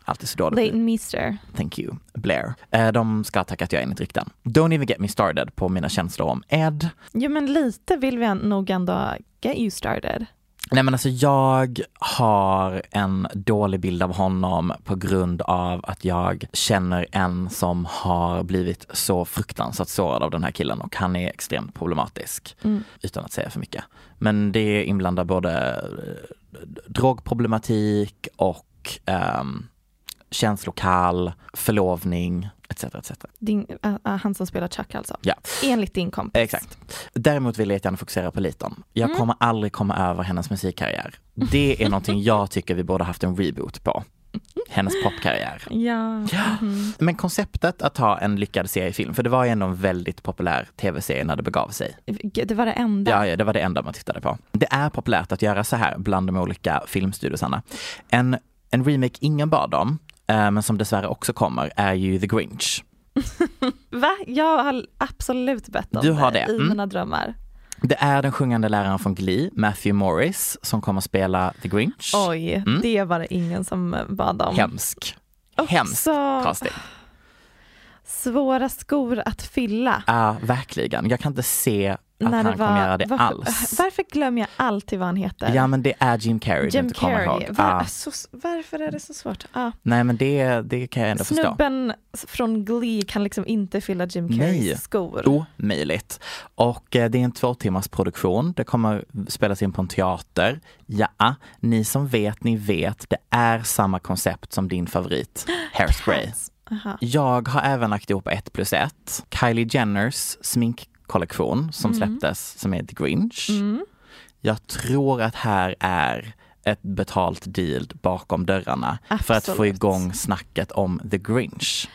alltid så dåligt. Leighton Meester. Thank you, Blair. Eh, de ska ha tackat ja enligt rykten. Don't even get me started på mina känslor om Ed. Jo men lite vill vi nog ändå get you started. Nej men alltså jag har en dålig bild av honom på grund av att jag känner en som har blivit så fruktansvärt sårad av den här killen och han är extremt problematisk. Mm. Utan att säga för mycket. Men det inblandar både eh, drogproblematik och um, känslokall, förlovning etc. etc. Din, äh, han som spelar Chuck alltså. Ja. Enligt din kompis. Exakt. Däremot vill jag gärna fokusera på Liton. Jag Mm. kommer aldrig komma över hennes musikkarriär. Det är någonting [laughs] jag tycker vi borde haft en reboot på. Hennes popkarriär. [laughs] Ja. mhm. Men konceptet att ha en lyckad seriefilm, för det var ju ändå en väldigt populär tv-serie när det begav sig. Det var det enda. Ja, ja, det var det enda man tittade på. Det är populärt att göra så här bland de olika filmstudiosarna. En, en remake ingen bad om, men som dessvärre också kommer, är ju The Grinch. [laughs] Va? Jag har absolut bett om Du har det det, i mm. mina drömmar. Det är den sjungande läraren från Glee, Matthew Morris, som kommer att spela The Grinch. Oj, Mm. det var det ingen som bad om. Hemsk. Hemsk casting. Svåra skor att fylla. Ja, verkligen. Jag kan inte se att han kommer göra det varför, alls. Varför glömmer jag alltid vad han heter? Ja men det är Jim Carrey du Jim kommer Carrey. ihåg. Var, Ja. så, varför är det så svårt? Ja. Nej men det, det kan jag ändå förstå. Snubben från Glee kan liksom inte fylla Jim Carreys Nej, skor. omöjligt. Och eh, det är en två timmars produktion. Det kommer spelas in på en teater. Ja, ni som vet, ni vet. Det är samma koncept som din favorit, [gasps] Hairspray. Aha. Jag har även lagt ihop ett plus ett. Kylie Jenners sminkkollektion som Mm. släpptes som är The Grinch. Mm. Jag tror att här är ett betalt deal bakom dörrarna för att få Absolut. igång snacket om The Grinch.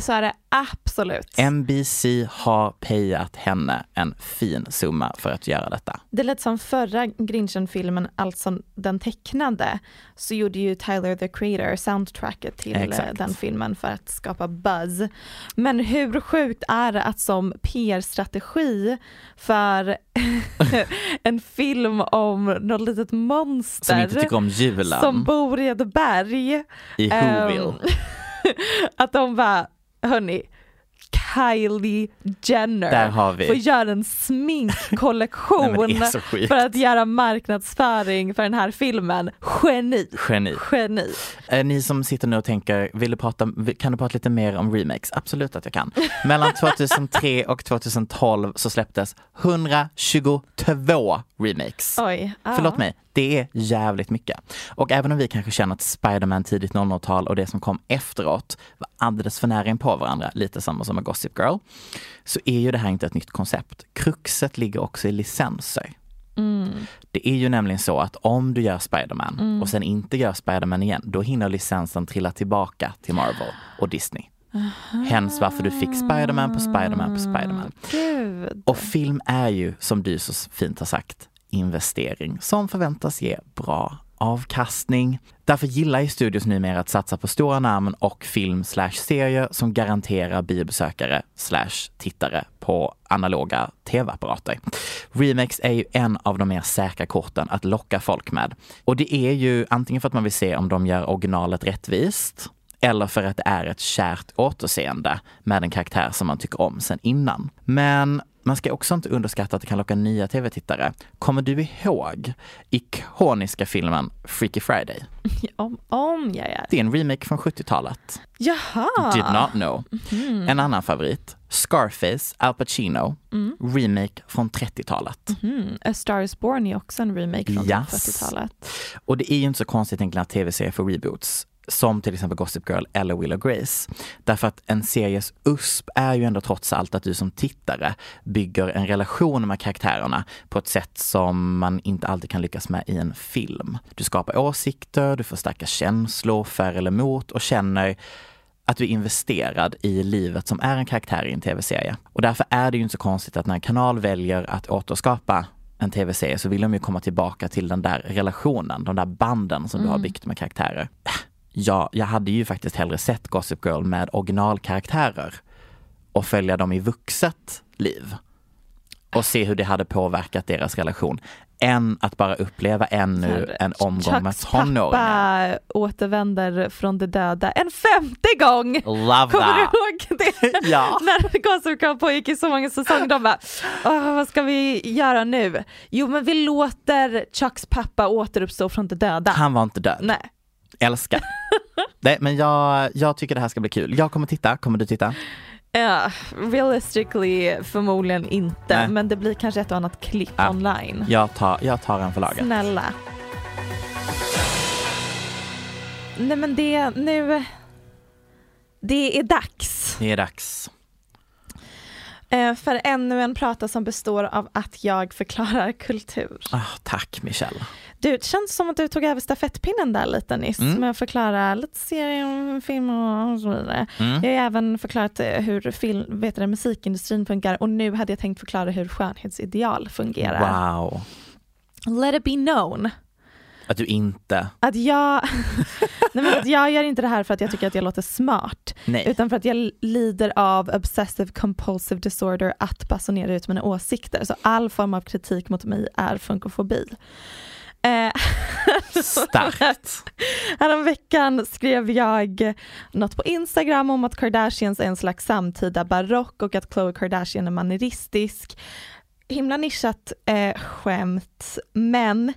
Så är det absolut. NBC har payat henne en fin summa för att göra detta. Det lät som förra Grinchen-filmen, alltså den tecknade, så gjorde ju Tyler the Creator soundtracket till eh, Exakt. den filmen för att skapa buzz. Men hur sjukt är det att som PR-strategi för [laughs] en film om något litet monster Som inte tycker om julen. som bor i ett berg. I ehm, Whoville. [laughs] [laughs] att de bara, hörni, Kylie Jenner Där har vi. får göra en [laughs] Nej, sminkkollektion sjukt. för att göra marknadsföring för den här filmen. Geni! Geni. Geni. Eh, Ni som sitter nu och tänker, vill du prata, kan du prata lite mer om remakes? Absolut att jag kan. [laughs] Mellan 2003 och 2012 så släpptes 122 remakes. Oj. ja. Förlåt mig, det är jävligt mycket. Och även om vi kanske känner att Spider-Man tidigt 00-tal och det som kom efteråt var alldeles för nära in på varandra, lite samma som med Gossip Girl, så är ju det här inte ett nytt koncept. Kruxet ligger också i licenser. Mm. Det är ju nämligen så att om du gör Spider-Man Mm. och sen inte gör Spider-Man igen, då hinner licensen trilla tillbaka till Marvel och Disney. Hens varför du fick Spider-Man på Spider-Man på Spider-Man. Gud. Och film är ju, som du så fint har sagt, investering som förväntas ge bra avkastning. Därför gillar ju studios numera att satsa på stora namn och film slash serier som garanterar biobesökare slash tittare på analoga tv-apparater. Remakes är ju en av de mer säkra korten att locka folk med. Och det är ju antingen för att man vill se om de gör originalet rättvist eller för att det är ett kärt återseende med en karaktär som man tycker om sen innan. Men man ska också inte underskatta att det kan locka nya tv-tittare. Kommer du ihåg ikoniska filmen Freaky Friday? [laughs] Om, om jag är. Det är en remake från 70-talet. Jaha. Did not know. Mhm. En annan favorit, Scarface, Al Pacino, Mm. remake från 30-talet. Mhm. A Star is Born är också en remake från Yes. 40-talet. Och det är ju inte så konstigt egentligen att tv-serier får reboots som till exempel Gossip Girl eller Will och Grace. Därför att en series USP är ju ändå trots allt att du som tittare bygger en relation med karaktärerna på ett sätt som man inte alltid kan lyckas med i en film. Du skapar åsikter, du får starka känslor för eller emot och känner att du är investerad i livet som är en karaktär i en tv-serie. Och därför är det ju inte så konstigt att när en kanal väljer att återskapa en tv-serie så vill de ju komma tillbaka till den där relationen, de där banden som du har Mm. byggt med karaktärer. Ja, jag hade ju faktiskt hellre sett Gossip Girl med originalkaraktärer och följa dem i vuxet liv och se hur det hade påverkat deras relation än att bara uppleva ännu en omgång med Chucks tonåringar. pappa återvänder från de döda en femte gång! Love Kommer du that! ihåg det? [laughs] Ja. När Gossip Girl pågick i så många säsonger, de bara vad ska vi göra nu? Jo men vi låter Chucks pappa återuppstå från de döda. Han var inte död. Nej. Älskar. Nej, men jag, jag tycker det här ska bli kul. Jag kommer titta. Kommer du titta? Ja, realistically förmodligen inte, Nej. men det blir kanske ett och annat klipp Ja. online. Jag tar, jag tar en för laget. Snälla. Nej men det, nu, det är dags Det är dags. eh, för ännu en prata som består av att jag förklarar kultur. Ah, tack Michelle. Du, det känns som att du tog över stafettpinnen där lite nyss Mm. med att förklara lite serier, film och så vidare. Mm. Jag har även förklarat eh, hur film, vet du, musikindustrin funkar och nu hade jag tänkt förklara hur skönhetsideal fungerar. Wow. Let it be known Att du inte, att jag, [laughs] nej men att jag gör inte det här för att jag tycker att jag låter smart, nej. utan för att jag lider av obsessive compulsive disorder att basunera ut mina åsikter. Så all form av kritik mot mig är funkofobi. Eh, Starkt. [laughs] Häromveckan skrev jag något på Instagram om att Kardashians är en slags samtida barock och att Khloe Kardashian är manieristisk. Himla nischat eh, skämt, men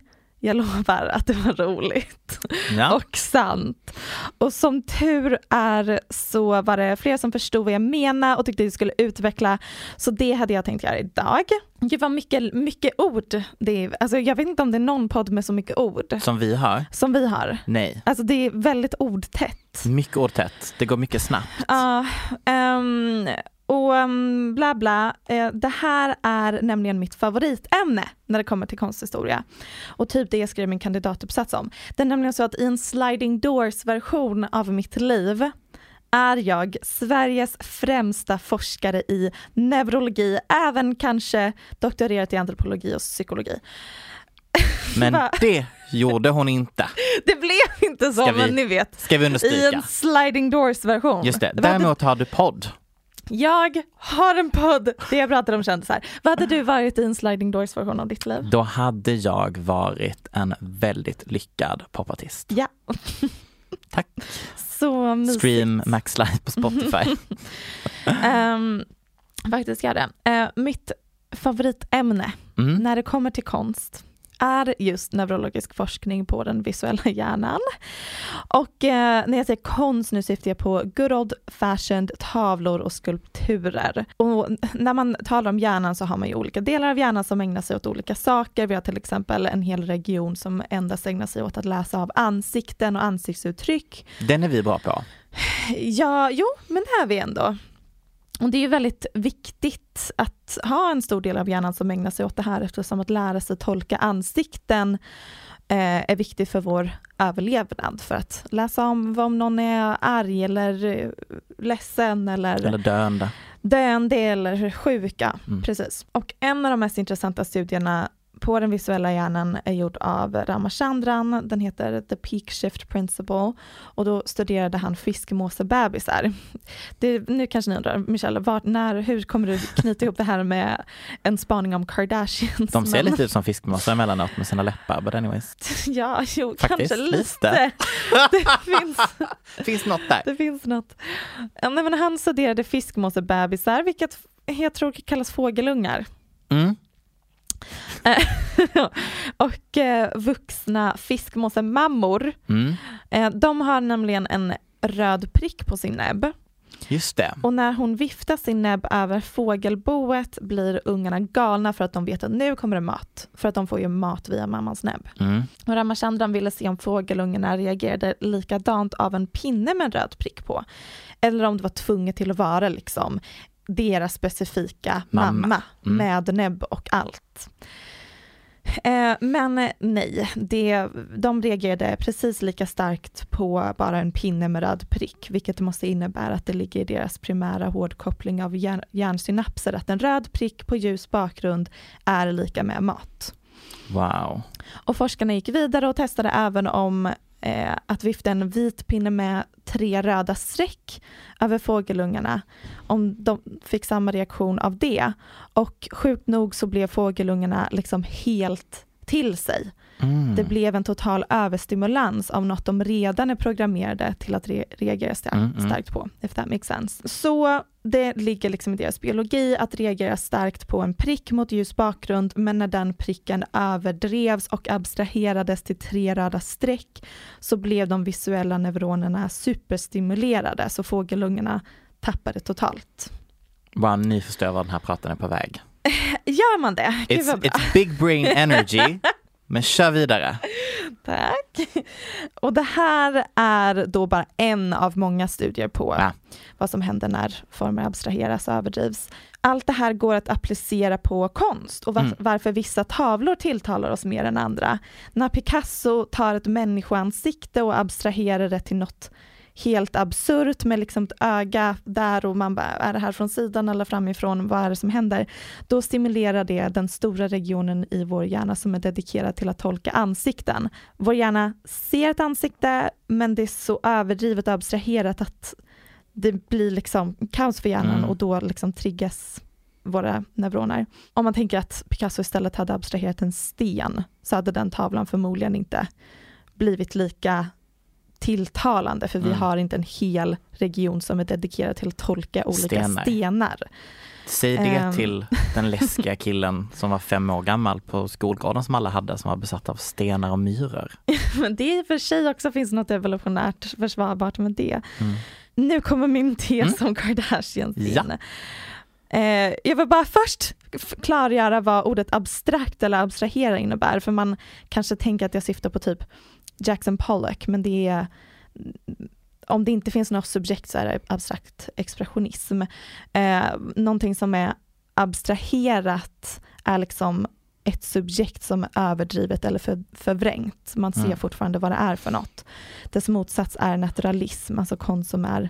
jag lovar att det var roligt Ja. och sant. Och som tur är så var det fler som förstod vad jag menar och tyckte att jag skulle utveckla, så det hade jag tänkt göra idag. Det var mycket, mycket ord. Det är, alltså jag vet inte om det är någon podd med så mycket ord Som vi har? som vi har. Nej. Alltså det är väldigt ordtätt. Mycket ordtätt. Det går mycket snabbt. Ja, ehm, och ehm, bla bla. Eh, det här är nämligen mitt favoritämne när det kommer till konsthistoria. Och typ det jag skrev min kandidatuppsats om. Det är nämligen så att i en sliding doors version av mitt liv är jag Sveriges främsta forskare i neurologi, även kanske doktorerat i antropologi och psykologi. [laughs] Men det gjorde hon inte. [laughs] Det blev inte så, vi- men ni vet. ska vi I understryka. en sliding doors version. Just det. inte- Däremot har du podd. Jag har en podd där jag pratar om kändisar. Vad hade du varit i en sliding doors version av ditt liv? Då hade jag varit en väldigt lyckad popartist. Ja. [laughs] Tack. Så mysigt. Stream Max Live på Spotify. [laughs] Ehm, faktiskt jag det. Eh, mitt favoritämne Mm. när det kommer till konst är just neurologisk forskning på den visuella hjärnan. Och eh, när jag säger konst nu syftar jag på good old fashioned tavlor och skulpturer. Och när man talar om hjärnan så har man ju olika delar av hjärnan som ägnar sig åt olika saker. Vi har till exempel en hel region som endast ägnar sig åt att läsa av ansikten och ansiktsuttryck. Den är vi bra på. Ja, jo, men det är vi ändå. Och det är ju väldigt viktigt att ha en stor del av hjärnan som ägnar sig åt det här eftersom att lära sig tolka ansikten eh, är viktigt för vår överlevnad. För att läsa om om någon är arg eller eh, ledsen eller, Eller döende. döende eller sjuka. Mm. Precis. Och en av de mest intressanta studierna på den visuella hjärnan är gjord av Ramachandran. Den heter The Peak Shift Principle och då studerade han fiskmåsebebisar. Det, nu kanske ni undrar, Michelle, vart, när, hur kommer du knyta ihop det här med en spaning om Kardashians? De ser Men- lite ut som fiskmåsar emellanåt med sina läppar. But anyways. [laughs] Ja, jo, Faktiskt, kanske lite. lite. Det finns, [laughs] finns något där. Det finns något. Nej, men han studerade fiskmåsebebisar, vilket jag tror kallas fågelungar. Mm. Eh, [laughs] och eh, vuxna fiskmåsemammor, Mm. eh, de har nämligen en röd prick på sin näbb. Just det. Och när hon viftar sin näbb över fågelboet blir ungarna galna för att de vet att nu kommer det mat. För att de får ju mat via mammans näbb. Mm. Och Ramachandran ville se om fågelungarna reagerade likadant av en pinne med en röd prick på. Eller om det var tvunget till att vara liksom deras specifika Mamma. mamma, Mm. med näbb och allt. Eh, men eh, nej, det, de reagerade precis lika starkt på bara en pinne med röd prick, vilket måste innebära att det ligger i deras primära hårdkoppling av hjärn, hjärnsynapser, att en röd prick på ljus bakgrund är lika med mat. Wow. Och forskarna gick vidare och testade även om eh, att vifta en vit pinne med tre röda streck över fågelungarna, om de fick samma reaktion av det. Och sjukt nog så blev fågelungarna liksom helt till sig. Mm. Det blev en total överstimulans av något de redan är programmerade till att re- reagera starkt, Mm, mm. på, if that makes sense. Så det ligger liksom i deras biologi att reagera starkt på en prick mot ljus bakgrund, men när den pricken överdrevs och abstraherades till tre röda streck så blev de visuella neuronerna superstimulerade, så fågelungarna tappade totalt. Wow, ni förstår var den här praten är på väg. Gör man det? Gud It's, it's big brain energy. [laughs] Men kör vidare. Tack. Och det här är då bara en av många studier på Ja. vad som händer när former abstraheras och överdrivs. Allt det här går att applicera på konst och var- Mm. varför vissa tavlor tilltalar oss mer än andra. När Picasso tar ett människoansikte och abstraherar det till något helt absurt med liksom ett öga där och man bara, är det här från sidan eller framifrån, vad är det som händer? Då stimulerar det den stora regionen i vår hjärna som är dedikerad till att tolka ansikten. Vår hjärna ser ett ansikte, men det är så överdrivet och abstraherat att det blir liksom kaos för hjärnan Mm. och då liksom triggas våra neuroner. Om man tänker att Picasso istället hade abstraherat en sten så hade den tavlan förmodligen inte blivit lika tilltalande för vi Mm. har inte en hel region som är dedikerad till att tolka olika Stenar. stenar. Säg det Ehm. till den läskiga [laughs] killen som var fem år gammal på skolgården som alla hade som var besatt av stenar och myror. [laughs] Men det i och för sig också finns något evolutionärt försvarbart med det. Mm. Nu kommer min tes om Kardashians in. Ja. Eh, jag vill bara först klargöra vad ordet abstrakt eller abstrahera innebär, för man kanske tänker att jag syftar på typ Jackson Pollock, men det är om det inte finns något subjekt så är det abstrakt expressionism. Eh, någonting som är abstraherat är liksom ett subjekt som är överdrivet eller för, förvrängt. Man ser Mm. fortfarande vad det är för något. Dess motsats är naturalism, alltså konst som är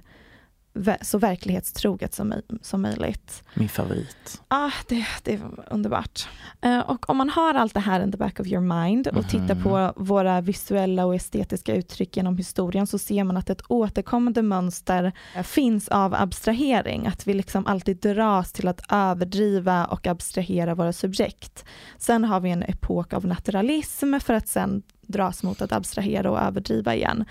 så verklighetstroget som, som möjligt. Min favorit. Ah, det, det är underbart. Eh, och om man har allt det här in the back of your mind och tittar Mhm. på våra visuella och estetiska uttryck genom historien så ser man att ett återkommande mönster eh, finns av abstrahering. Att vi liksom alltid dras till att överdriva och abstrahera våra subjekt. Sen har vi en epok av naturalism för att sen dras mot att abstrahera och överdriva igen.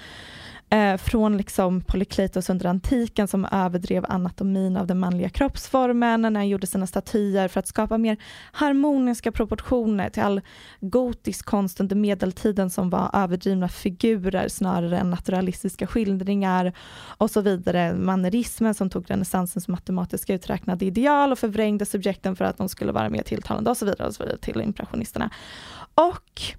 Eh, från liksom Polykleitos under antiken som överdrev anatomin av den manliga kroppsformen när han gjorde sina statyer för att skapa mer harmoniska proportioner till all gotisk konst under medeltiden som var överdrivna figurer snarare än naturalistiska skildringar och så vidare. Manierismen som tog renässansens matematiska uträknade ideal och förvrängde subjekten för att de skulle vara mer tilltalande och så vidare, och så vidare till impressionisterna. Och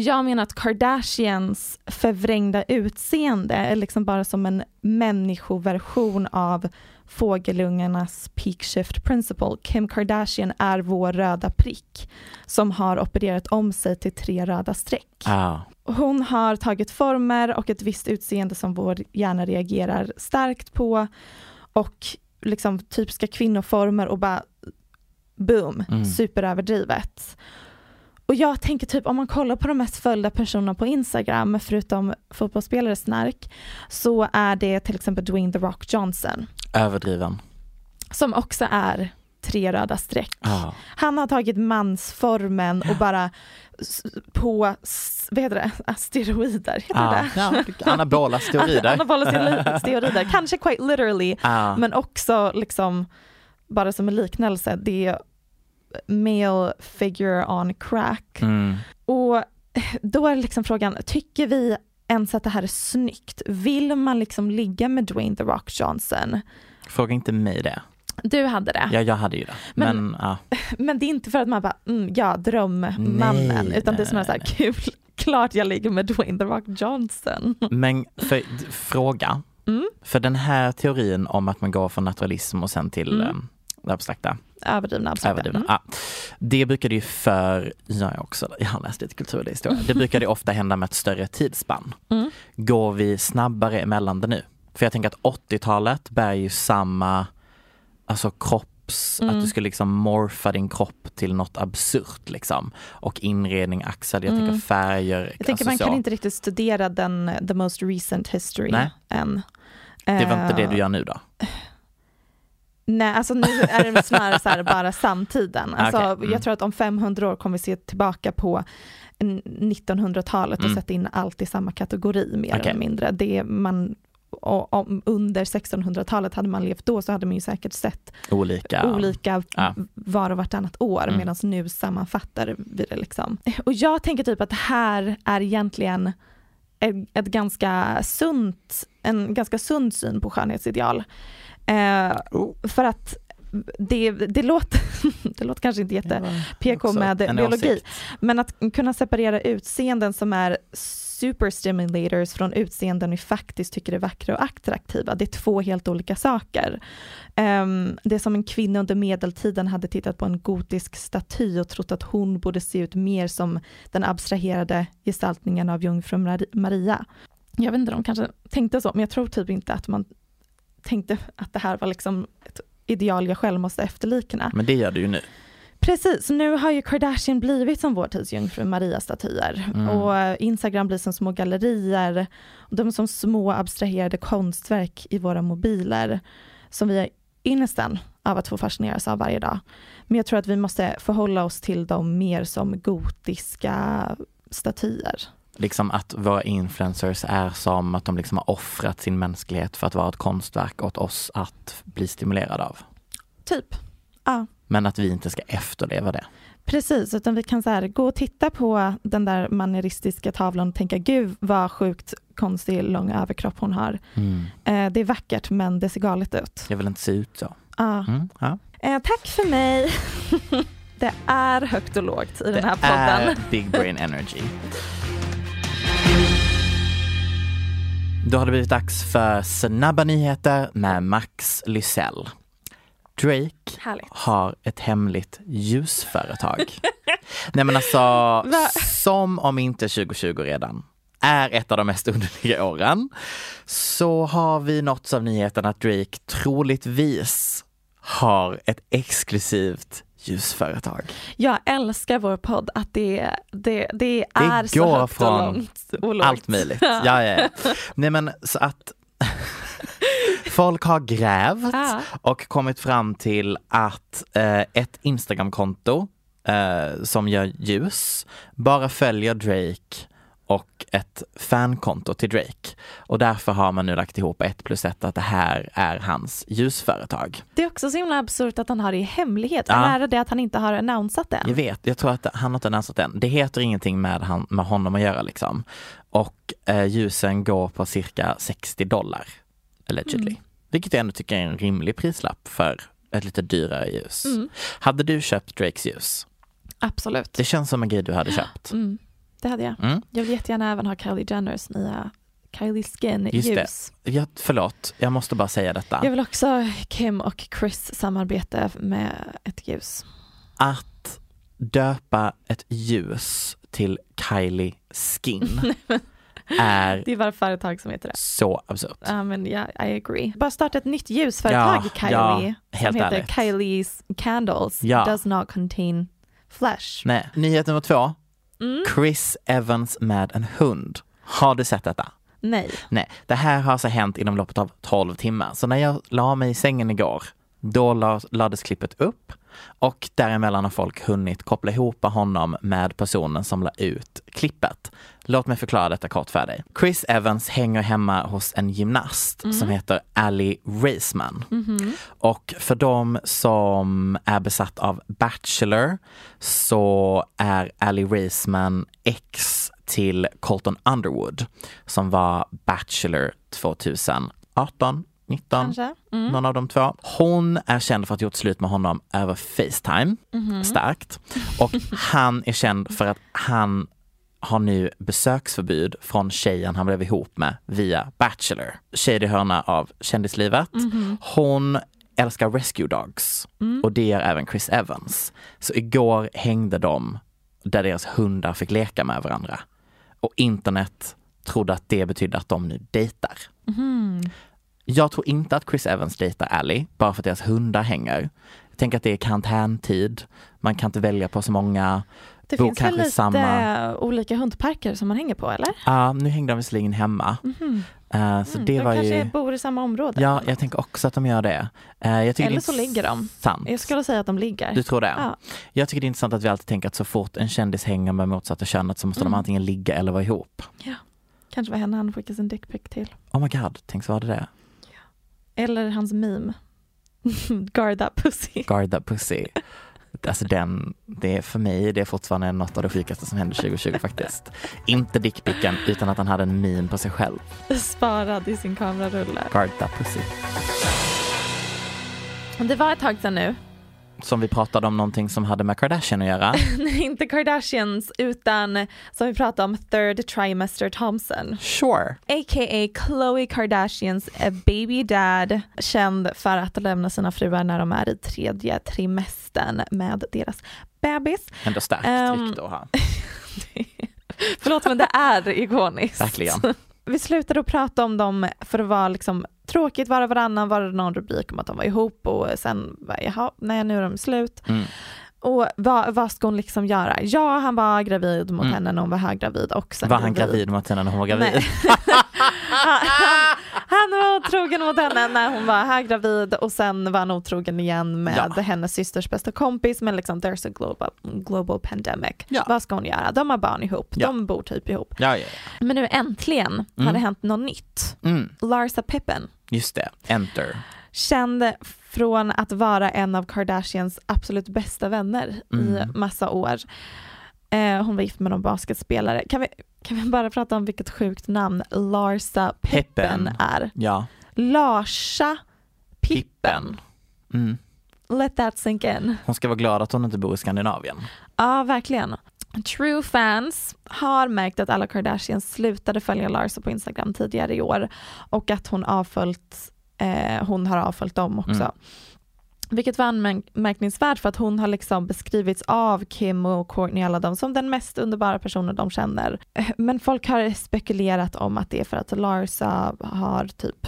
jag menar att Kardashians förvrängda utseende är liksom bara som en människoversion av fågelungarnas peak shift principle. Kim Kardashian är vår röda prick som har opererat om sig till tre röda streck. Ah. Hon har tagit former och ett visst utseende som vår hjärna reagerar starkt på och liksom typiska kvinnoformer och bara boom, Mm. superöverdrivet. Och jag tänker typ om man kollar på de mest följda personerna på Instagram, förutom fotbollsspelare snark, så är det till exempel Dwayne The Rock Johnson, Överdriven. som också är tre röda streck. Ah. Han har tagit mansformen och bara på, vad heter det, steroider, heter Ah. det Ja, anabola steroider. Anabola steroider, kanske quite literally, Ah. men också liksom bara som en liknelse, det male figure on crack. Mm. Och [laughs] då är liksom frågan, tycker vi ens att det här är snyggt? Vill man liksom ligga med Dwayne The Rock Johnson? Fråga inte mig det. Du hade det. Ja, jag hade ju det. Men- Men, ja. [laughs] Men det är inte för att man bara, mm, ja, drömmannen, Nej, utan det är snarare så här, kul, [laughs] klart jag ligger med Dwayne The Rock Johnson. Men för, fråga. Mm. För den här teorin om att man går från naturalism och sen till Mm. Mm. abstrakta. Överdrivna, abstrakta. Överdrivna. Mm. Ja. Det brukade ju för, jag är också, jag har läst lite kultur och historia. Det brukade ofta hända med ett större tidsspann. Mm. Går vi snabbare emellan det nu? För jag tänker att 80-talet bär ju samma, alltså kropps, Mm. att du skulle liksom morfa din kropp till något absurt liksom. Och inredning, axel, jag Mm. tänker färger. Jag tänker alltså man så. kan inte riktigt studera den the most recent history Nej. än. Det var inte det Eh, du gör nu då? Nej, alltså nu är det snarare så här bara samtiden. [laughs] Alltså, Okej, mm. Jag tror att om 500 år kommer vi se tillbaka på n- 1900-talet och Mm. sätta in allt i samma kategori mer Okej. eller mindre. Det man, om, under 1600-talet hade man levt då så hade man ju säkert sett Olika. olika Ja. var och vartannat år Mm. medan nu sammanfattar vi det. Liksom. Och jag tänker typ att det här är egentligen ett, ett ganska sunt, en ganska sund syn på skönhetsideal. Eh, Oh. För att det, det, låter, [laughs] det låter kanske inte jätte PK med biologi, åsikt. men att kunna separera utseenden som är superstimulators från utseenden vi faktiskt tycker är vackra och attraktiva. Det är två helt olika saker. Um, det är som en kvinna under medeltiden hade tittat på en gotisk staty och trott att hon borde se ut mer som den abstraherade gestaltningen av jungfru Mar- Maria. jag vet inte, de kanske tänkte så, men jag tror typ inte att man tänkte att det här var liksom ett ideal jag själv måste efterlikna. Men det gör du ju nu. Precis, nu har ju Kardashian blivit som vår tids jungfru Maria-statyer Mm. och Instagram blir som små gallerier. Och de är som små abstraherade konstverk i våra mobiler som vi är ynnesten av att få fascineras av varje dag. Men jag tror att vi måste förhålla oss till dem mer som gotiska statyer. Liksom att våra influencers är som att de liksom har offrat sin mänsklighet för att vara ett konstverk åt oss att bli stimulerade av. Typ. Ja. Men att vi inte ska efterleva det. Precis, utan vi kan så här, gå och titta på den där manieristiska tavlan och tänka gud vad sjukt konstig lång överkropp hon har. Mm. Eh, det är vackert men det ser galet ut. Jag vill inte se ut så. Ja. Mm, ja. Eh, tack för mig. [laughs] det är högt och lågt i den här Det podden. är Big Brain Energy. Då har det blivit dags för snabba nyheter med Max Lysell. Drake Härligt. har ett hemligt ljusföretag. [laughs] Nej men alltså, Va? som om inte 2020 redan är ett av de mest underliga åren, så har vi nåtts av nyheten att Drake troligtvis har ett exklusivt ljusföretag. Jag älskar vår podd att det, det, det är Det så högt från och långt. Och lågt. allt möjligt. Ja, ja, ja. [laughs] Nej men så att [laughs] folk har grävt Ja. och kommit fram till att eh, ett Instagramkonto eh, som gör ljus bara följer Drake och ett fankonto till Drake. Och därför har man nu lagt ihop ett plus ett att det här är hans ljusföretag. Det är också så himla absurt att han har det i hemlighet. Ja. Eller är det det att han inte har annonsat det? Jag vet, jag tror att han inte annonsat än. Det heter ingenting med, han, med honom att göra liksom. Och eh, ljusen går på cirka 60 dollar, allegedly. Mm. Vilket jag ändå tycker är en rimlig prislapp för ett lite dyrare ljus. Mm. Hade du köpt Drakes ljus? Absolut. Det känns som en grej du hade köpt. Mm, det hade jag. Mm. Jag vill jättegärna även ha Kylie Jenners nya Kylie Skin Just ljus. det. Ja, förlåt, jag måste bara säga detta. Jag vill också ha Kim och Chris samarbete med ett ljus. Att döpa ett ljus till Kylie Skin [laughs] är Det är bara företag som heter det. så absurt. Ja men ja, I agree. Bara starta ett nytt ljusföretag Ja, Kylie ja, som heter ärligt. Kylie's Candles Ja. does not contain flesh. Nej, nyhet nummer två. Mm. Chris Evans med en hund. Har du sett detta? Nej. Nej, det här har alltså hänt inom loppet av 12 timmar. Så när jag la mig i sängen igår, då la- lades klippet upp och däremellan har folk hunnit koppla ihop honom med personen som la ut klippet. Låt mig förklara detta kort för dig. Chris Evans hänger hemma hos en gymnast Mm. som heter Ali Raceman. Mhm. Och för de som är besatt av Bachelor så är Ali Raceman ex till Colton Underwood som var Bachelor 2018, 19, Kanske. Mm. någon av de två. Hon är känd för att ha gjort slut med honom över Facetime, Mhm. starkt. Och han är känd för att han har nu besöksförbud från tjejen han blev ihop med via Bachelor. Shady hörna av kändislivet. Mhm. Hon älskar Rescue Dogs Mm. och det gör även Chris Evans. Så igår hängde de där deras hundar fick leka med varandra. Och internet trodde att det betydde att de nu dejtar. Mhm. Jag tror inte att Chris Evans dejtar Ally bara för att deras hundar hänger. Jag tänker att det är karantäntid. Man kan inte välja på så många. Det Bor finns väl lite samma- olika hundparker som man hänger på eller? Ja, nu hängde de visserligen hemma. Mhm. Eh, så Mm, det de var kanske ju... bor i samma område. Ja, jag tänker också att de gör det. Eh, jag tycker Eller så ligger de. Sant. Jag skulle säga att de ligger. Du tror det? Ja. Jag tycker det är intressant att vi alltid tänker att så fort en kändis hänger med motsatta könet så måste Mm. de antingen ligga eller vara ihop. ja. Kanske var henne han skickade sin dickpic till. Oh my god, tänk så var det det. Eller hans meme. [laughs] Guard that pussy. Guard that pussy. Alltså den, det är för mig det är fortfarande något av det sjukaste som hände 2020 faktiskt. Inte dickpicken utan att han hade en min på sig själv. Sparad i sin kamerarulle. Guard that pussy. Det var ett tag sedan nu. Som vi pratade om någonting som hade med Kardashian att göra. [laughs] Nej, inte Kardashians utan som vi pratade om third trimester Thompson. Sure. A.k.a. Khloe Kardashians baby dad. Känd för att lämna sina fruar när de är i tredje trimestern med deras bebis. Ändå starkt rykte att ha. [laughs] Förlåt men det är ikoniskt. Verkligen. [laughs] vi slutade att prata om dem för att vara liksom tråkigt var och varannan var det någon rubrik om att de var ihop och sen, bara, jaha, nej nu är de slut. Mm. Och vad, vad ska hon liksom göra? Ja, han var gravid mot Mm. henne när hon var höggravid och sen Var han gravid mot henne när hon var gravid? [laughs] Han, han, han var otrogen mot henne när hon var höggravid och sen var han otrogen igen med Ja. hennes systers bästa kompis men liksom there's a global, global pandemic. Ja. Vad ska hon göra? De har barn ihop, Ja. de bor typ ihop. Men nu äntligen har Mm. det hänt något nytt. Mm. Larsa Pippen, Just det, enter. känd från att vara en av Kardashians absolut bästa vänner i Mm. massa år. Eh, hon var gift med någon basketspelare. Kan vi, kan vi bara prata om vilket sjukt namn Larsa Pippen, Pippen. är? Ja. Larsa Pippen. Mm. Let that sink in. Hon ska vara glad att hon inte bor i Skandinavien. Ja, verkligen. True fans har märkt att alla Kardashians slutade följa Larsa på Instagram tidigare i år och att hon, avföljt, eh, hon har avföljt dem också. Mm. Vilket var anmärkningsvärt för att hon har liksom beskrivits av Kim och Kourtney alla dem som den mest underbara personen de känner. Eh, Men folk har spekulerat om att det är för att Larsa har typ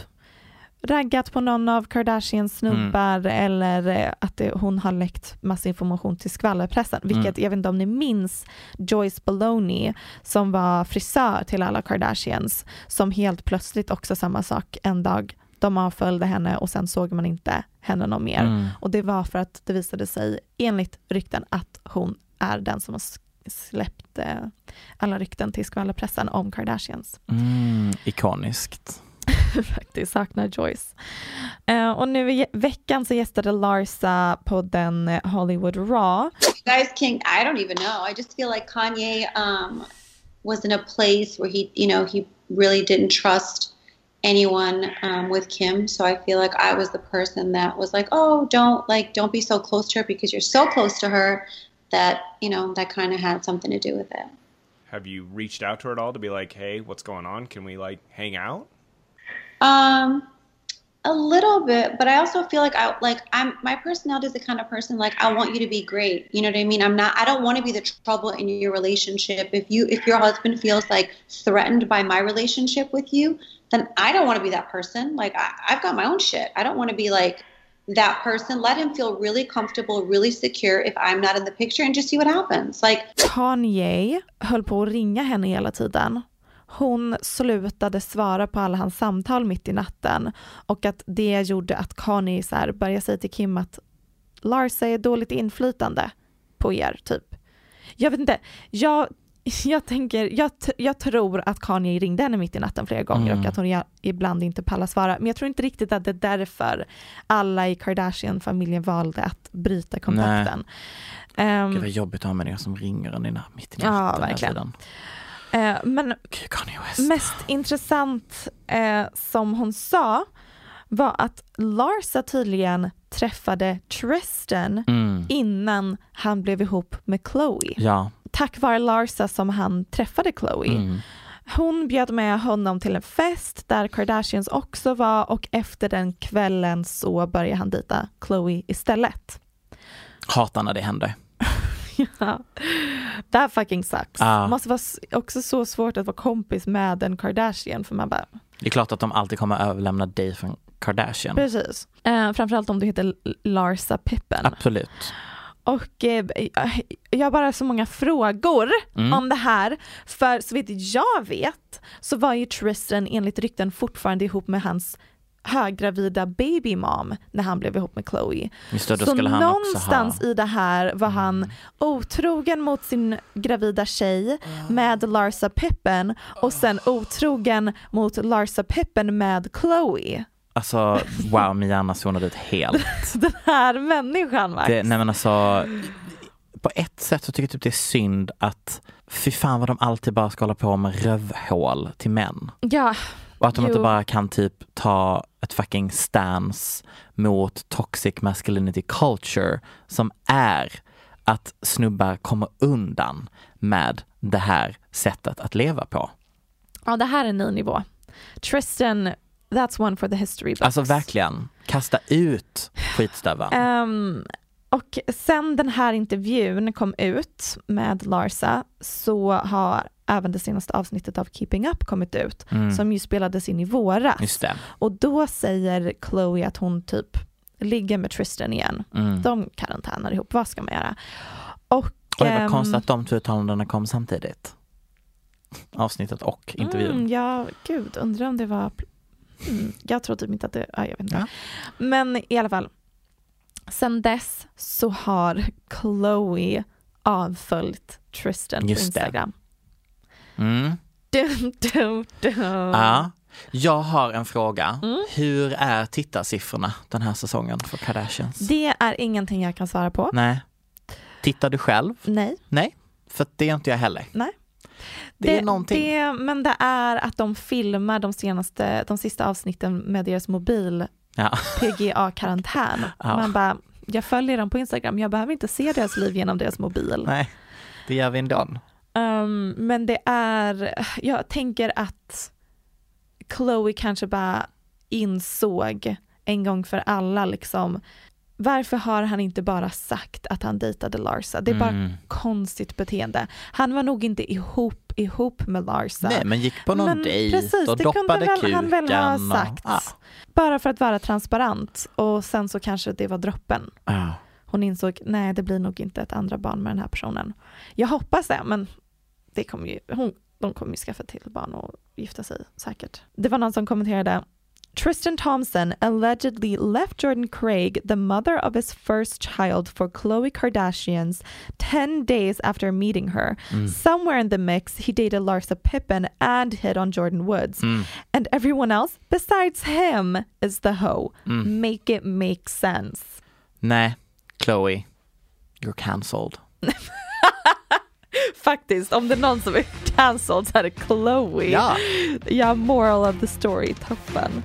raggat på någon av Kardashians snubbar eller eh, att det, hon har läckt massa information till skvallerpressen. Vilket, jag vet inte om ni minns Joyce Baloney som var frisör till alla Kardashians som helt plötsligt också samma sak en dag de avföljde henne och sen såg man inte henne någon mer. Mm. Och det var för att det visade sig enligt rykten att hon är den som har släppt eh, alla rykten till skvallerpressen om Kardashians. Mm. Ikoniskt. [laughs] Faktiskt saknar Joyce. Eh, och nu i veckan så gästade Larsa på den eh, Hollywood Raw. Guys King, I don't even know. I just feel like Kanye um, was in a place where he, you know, he really didn't trust anyone um, with Kim. So I feel like I was the person that was like, oh, don't like, don't be so close to her because you're so close to her that you know that kind of had something to do with it. Have you reached out to her at all to be like, hey, what's going on? Can we like hang out? Um, a little bit, but I also feel like I like I'm my personality is the kind of person like I want you to be great. You know what I mean? I'm not I don't want to be the trouble in your relationship. If you if your husband feels like threatened by my relationship with you, then I don't want to be that person. Like I, I've got my own shit. I don't want to be like that person. Let him feel really comfortable, really secure if I'm not in the picture and just see what happens. Like Kanye höll på att ringa henne hela tiden. Hon slutade svara på alla hans samtal mitt i natten och att det gjorde att Kanye så här började säga till Kim att Lars är dåligt inflytande på er, typ. Jag vet inte, jag, jag tänker, jag, jag tror att Kanye ringde henne mitt i natten flera gånger Mm. och att hon ja- ibland inte pallar svara. Men jag tror inte riktigt att det är därför alla i Kardashian-familjen valde att bryta kontakten. Ehm, Gud vad jobbigt att ha människor som ringer en na- mitt i Ja, natten. hela verkligen. Eh, men mest intressant eh, som hon sa var att Larsa tydligen träffade Tristan Mm. innan han blev ihop med Chloe. Ja. Tack vare Larsa som han träffade Chloe. Mm. Hon bjöd med honom till en fest där Kardashians också var och efter den kvällen så började han dejta Chloe istället. Hatar när det händer. [laughs] Ja. That fucking sucks. Ja. Måste vara också så svårt att vara kompis med en Kardashian för man bara, Det är klart att de alltid kommer överlämna dig från Kardashian. precis. Eh, framförallt om du heter Larsa Pippen. Absolut. Och eh, jag har bara så många frågor Mm. om det här. För så vitt jag vet så var ju Tristan enligt rykten fortfarande ihop med hans höggravida baby mom när han blev ihop med Chloe. Det, så någonstans Mm. i det här var han otrogen mot sin gravida tjej med Larsa Pippen och sen otrogen mot Larsa Pippen med Chloe. Alltså wow, min hjärna zonade ut helt. [laughs] Den här människan Max. Det, nej men alltså, på ett sätt så tycker jag typ det är synd att fy fan vad de alltid bara ska hålla på med rövhål till män. Ja, Och att de inte jo. bara kan typ ta ett fucking stance mot toxic masculinity culture som är att snubbar kommer undan med det här sättet att leva på. Ja, det här är en ny nivå. Tristan, that's one for the history books. Alltså verkligen, kasta ut skitstöveln. Ehm, Och sen den här intervjun kom ut med Larsa så har även det senaste avsnittet av Keeping Up kommit ut Mm. som ju spelades in i våras. Och då säger Chloe att hon typ ligger med Tristan igen. Mm. De karantänar ihop, vad ska man göra? Och, det var ehm, konstigt att de två uttalandena kom samtidigt. Avsnittet och intervjun. Mm, ja, gud, undrar om det var... Mm, jag tror typ inte att det... Ja, jag vet inte. Men i alla fall. Sen dess så har Chloe avföljt Tristan på Just det. Instagram. Mm. Dum, dum, dum. Ja. Jag har en fråga. Mm. Hur är tittarsiffrorna den här säsongen för Kardashians? Det är ingenting jag kan svara på. Nej. Tittar du själv? Nej. Nej, för det är inte jag heller. Nej. Det, är någonting. Det, men det är att de filmar de senaste, de sista avsnitten med deras mobil Ja. PGA-karantän. [laughs] Ja. Man bara, jag följer dem på Instagram, jag behöver inte se deras liv genom deras mobil. Nej, det gör vi ändå. Um, men det är, jag tänker att Chloe kanske bara insåg en gång för alla liksom varför har han inte bara sagt att han dejtade Larsa? Det är bara Mm. konstigt beteende. Han var nog inte ihop, ihop med Larsa. Nej, men gick på någon Men dejt precis, och det doppade kunde väl han väl ha och- sagt. Ja. Bara för att vara transparent och sen så kanske det var droppen. Ja. Hon insåg, nej det blir nog inte ett andra barn med den här personen. Jag hoppas det, men det kommer ju, hon, de kommer ju skaffa till barn och gifta sig säkert. Det var någon som kommenterade Tristan Thompson allegedly left Jordan Craig, the mother of his first child, for Khloe Kardashian's 10 days after meeting her. Mm. Somewhere in the mix, he dated Larsa Pippen and hit on Jordan Woods. Mm. And everyone else besides him is the hoe. Mm. Make it make sense. Nah, Chloe, you're cancelled. [laughs] Faktiskt, om det är någon som är cancelled så är det Chloe. Ja. Ja, moral of the story, toppen.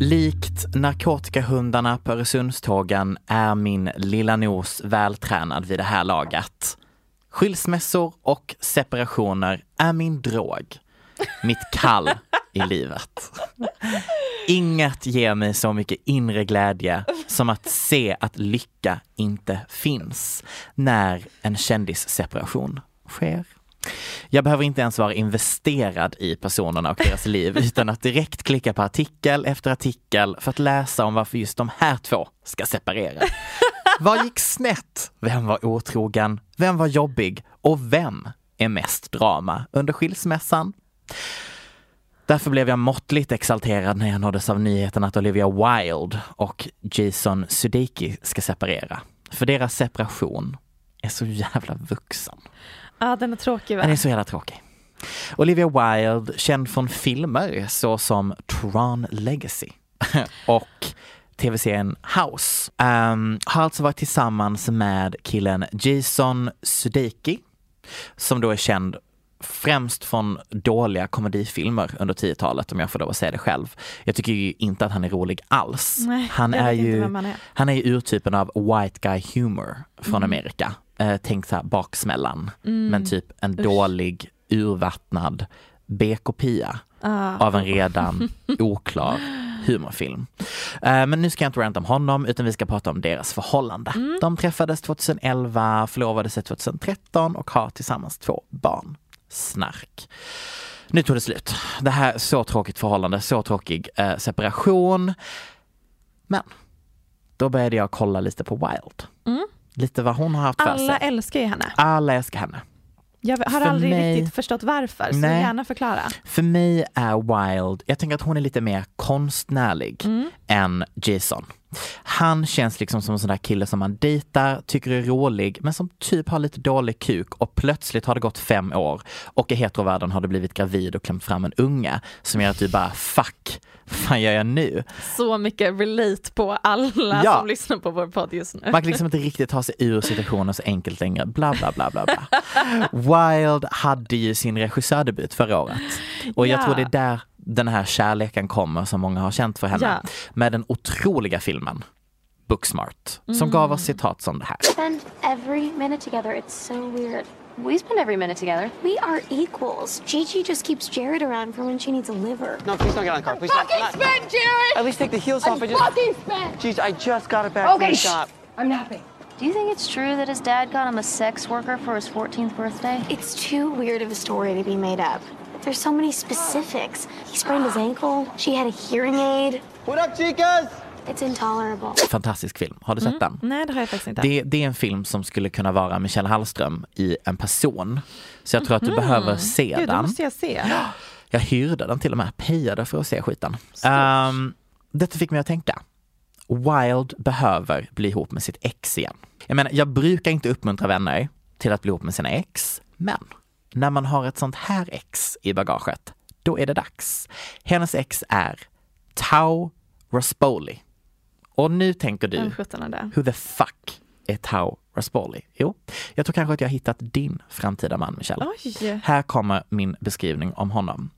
Likt narkotikahundarna på Öresundstågen är min lilla nos vältränad vid det här laget. Skilsmässor och separationer är min drog. Mitt kall i livet. Inget ger mig så mycket inre glädje som att se att lycka inte finns när en kändisseparation sker. Jag behöver inte ens vara investerad i personerna och deras liv utan att direkt klicka på artikel efter artikel för att läsa om varför just de här två ska separera. Vad gick snett? Vem var otrogen? Vem var jobbig? Och vem är mest drama under skilsmässan? Därför blev jag måttligt exalterad när jag nåddes av nyheten att Olivia Wilde och Jason Sudeikis ska separera. För deras separation är så jävla vuxen. Ja, den är tråkig va? Den är så jävla tråkig. Olivia Wilde, känd från filmer såsom Tron Legacy [laughs] och tv-serien House, ehm, har alltså varit tillsammans med killen Jason Sudeiki som då är känd främst från dåliga komedifilmer under 10-talet om jag får lov att säga det själv. Jag tycker ju inte att han är rolig alls. Nej, han, är ju, han är. han är ju urtypen av white guy humor från Mm. Amerika. Eh, tänk så här baksmällan, Mm. men typ en Usch. dålig, urvattnad B-kopia Ah. av en redan [laughs] oklar humorfilm. Eh, Men nu ska jag inte ranta om honom utan vi ska prata om deras förhållande. Mm. De träffades 2011, förlovade sig 2013 och har tillsammans två barn. Snark. Nu tog det slut. Det här så tråkigt förhållande, så tråkig eh, separation. Men då började jag kolla lite på Wild. Mm. Lite vad hon har haft för Alla sig. älskar ju henne. Alla älskar henne. Jag har För aldrig mig- riktigt förstått varför, så Nej. gärna förklara. För mig är Wild, jag tänker att hon är lite mer konstnärlig Mm. än Jason. Han känns liksom som en sån där kille som man dejtar, tycker är rolig, men som typ har lite dålig kuk och plötsligt har det gått fem år och i heterovärlden har det blivit gravid och klämt fram en unge som gör att du bara fuck, vad fan gör jag nu? Så mycket relate på alla Ja. som lyssnar på vår podd just nu. Man kan liksom inte riktigt ta sig ur situationen så enkelt längre. Bla, bla, bla, bla, bla. [laughs] Wild hade ju sin regissördebut förra året. Och jag Ja. tror det är där den här kärleken kommer som många har känt för henne. Ja. Med den otroliga filmen Booksmart. Som Mm. gav oss citat som det här. spend every minute together. It's so weird. We spend every minute together. We are equals. Gigi just keeps Jared around for when she needs a liver. No, please don't get on the car. Please fucking don't. spin, Jared! At least take the heels I'm off. I just. fucking spin! Jeez, I just got it back from Okay, the shh. shop. I'm napping. Do you think it's true that his dad got him a sex worker for his 14th birthday? It's too weird of a story to be made up. There's so many specifics. He sprained his ankle. She had a hearing aid. What up, chicas? It's intolerable. Fantastisk film. Har du sett den? Nej, det har jag faktiskt inte. Det, det är en film som skulle kunna vara Michelle Hallström i en person. Så jag tror att du Mhm. behöver se Gud, det den. måste jag se. [gasps] Jag hyrde den till och med, pejade för att se skiten. Um, detta fick mig att tänka. Wild behöver bli ihop med sitt ex igen. Jag menar, jag brukar inte uppmuntra vänner till att bli ihop med sina ex, men när man har ett sånt här ex i bagaget, då är det dags. Hennes ex är Tao Raspoli. Och nu tänker du, who the fuck är Tao Raspoli? Jo, jag tror kanske att jag har hittat din framtida man, Michelle. Oj. Här kommer min beskrivning om honom.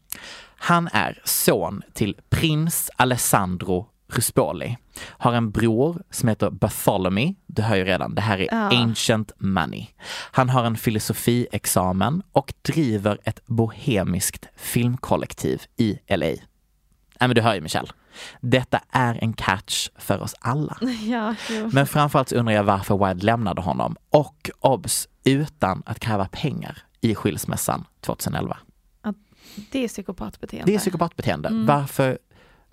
Han är son till prins Alessandro Ruspoli. Har en bror som heter Bartholomew. Du hör ju redan, det här är Ja. ancient money. Han har en filosofiexamen och driver ett bohemiskt filmkollektiv i LA. Nej men du hör ju Michelle. Detta är en catch för oss alla. [laughs] Ja, jo. Men framförallt undrar jag varför Wild lämnade honom och obs utan att kräva pengar i skilsmässan 2011. Det är psykopatbeteende. Det är psykopatbeteende. Mm. Varför,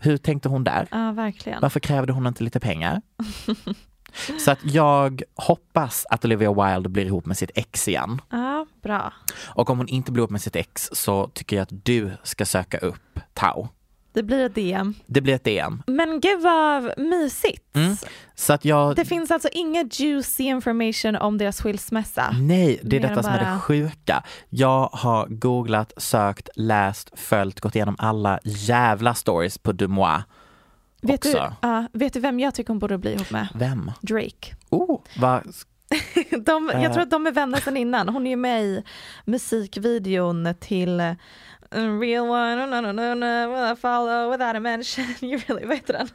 hur tänkte hon där? Ja, verkligen. Varför krävde hon inte lite pengar? [laughs] Så att jag hoppas att Olivia Wilde blir ihop med sitt ex igen. Ja, bra. Och om hon inte blir ihop med sitt ex så tycker jag att du ska söka upp Tao. Det blir ett DM. Det blir ett DM. Men gud vad mysigt. Mm. Så att jag... Det finns alltså inget juicy information om deras skilsmässa. Nej, det är Mer detta som är det sjuka. Jag har googlat, sökt, läst, följt, gått igenom alla jävla stories på Dumois. Vet du, ja, vet du vem jag tycker hon borde bli ihop med? Vem? Drake. Oh, vad... [laughs] De, jag Eh. tror att de är vänner sedan innan. Hon är ju med i musikvideon till uh, Real one, no, no, no, no, will I follow without a mention. [laughs] You really, vad heter den?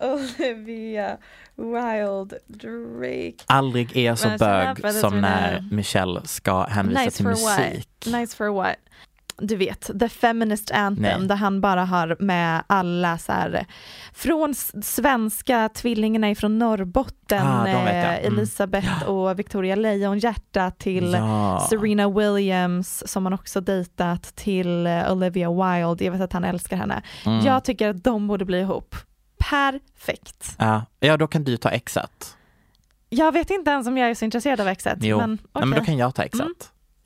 Olivia Wilde Drake. Aldrig är jag så bög som när. Michelle ska hänvisa Nice till musik. what? Nice for what? Du vet, the feminist anthem Nej. där han bara har med alla så här från svenska tvillingarna ifrån Norrbotten, Ah, eh, Mm. Elisabeth och Victoria Lejonhjärta till Ja. Serena Williams som han också dejtat till eh, Olivia Wilde, jag vet att han älskar henne. Mm. Jag tycker att de borde bli ihop. Perfekt. Ja. ja, då kan du ta exet. Jag vet inte ens om jag är så intresserad av exet. Jo, Men, Nej, men då kan jag ta exet. Mm.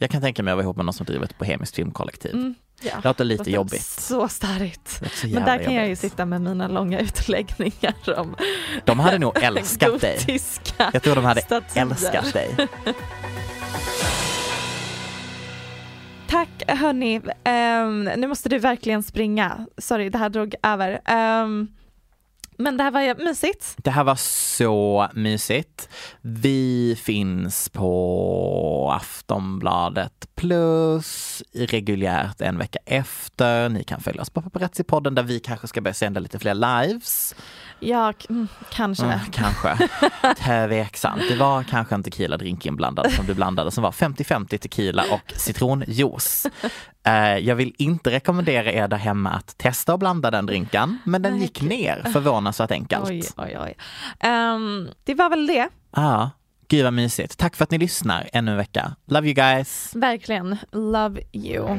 Jag kan tänka mig att vara ihop med någon som driver ett bohemiskt filmkollektiv. Mm, ja. Det låter lite Låter jobbigt. Så starkt. Är så Men där kan jag ju jobbigt. sitta med mina långa [laughs] utläggningar om De hade nog älskat dig. Jag tror de hade statyer. älskat dig. [laughs] Tack hörni, Ehm, nu måste du verkligen springa. Sorry, det här drog över. Ehm, men det här var mysigt. Det här var så mysigt. Vi finns på Aftonbladet plus reguljärt en vecka efter. Ni kan följa oss på Paparazzi-podden där vi kanske ska börja sända lite fler lives. Ja, mm, kanske. Mm, kanske. [laughs] Tveksamt. Det var kanske en tequila-drink inblandad som du blandade som var 50-50 tequila och citronjuice. Eh, Jag vill inte rekommendera er där hemma att testa och blanda den drinken, men den gick ner förvånansvärt enkelt. Oj, oj, oj. Ehm, det var väl det. Ja, gud vad mysigt. Tack för att ni lyssnar ännu en vecka. Love you guys. Verkligen. Love you.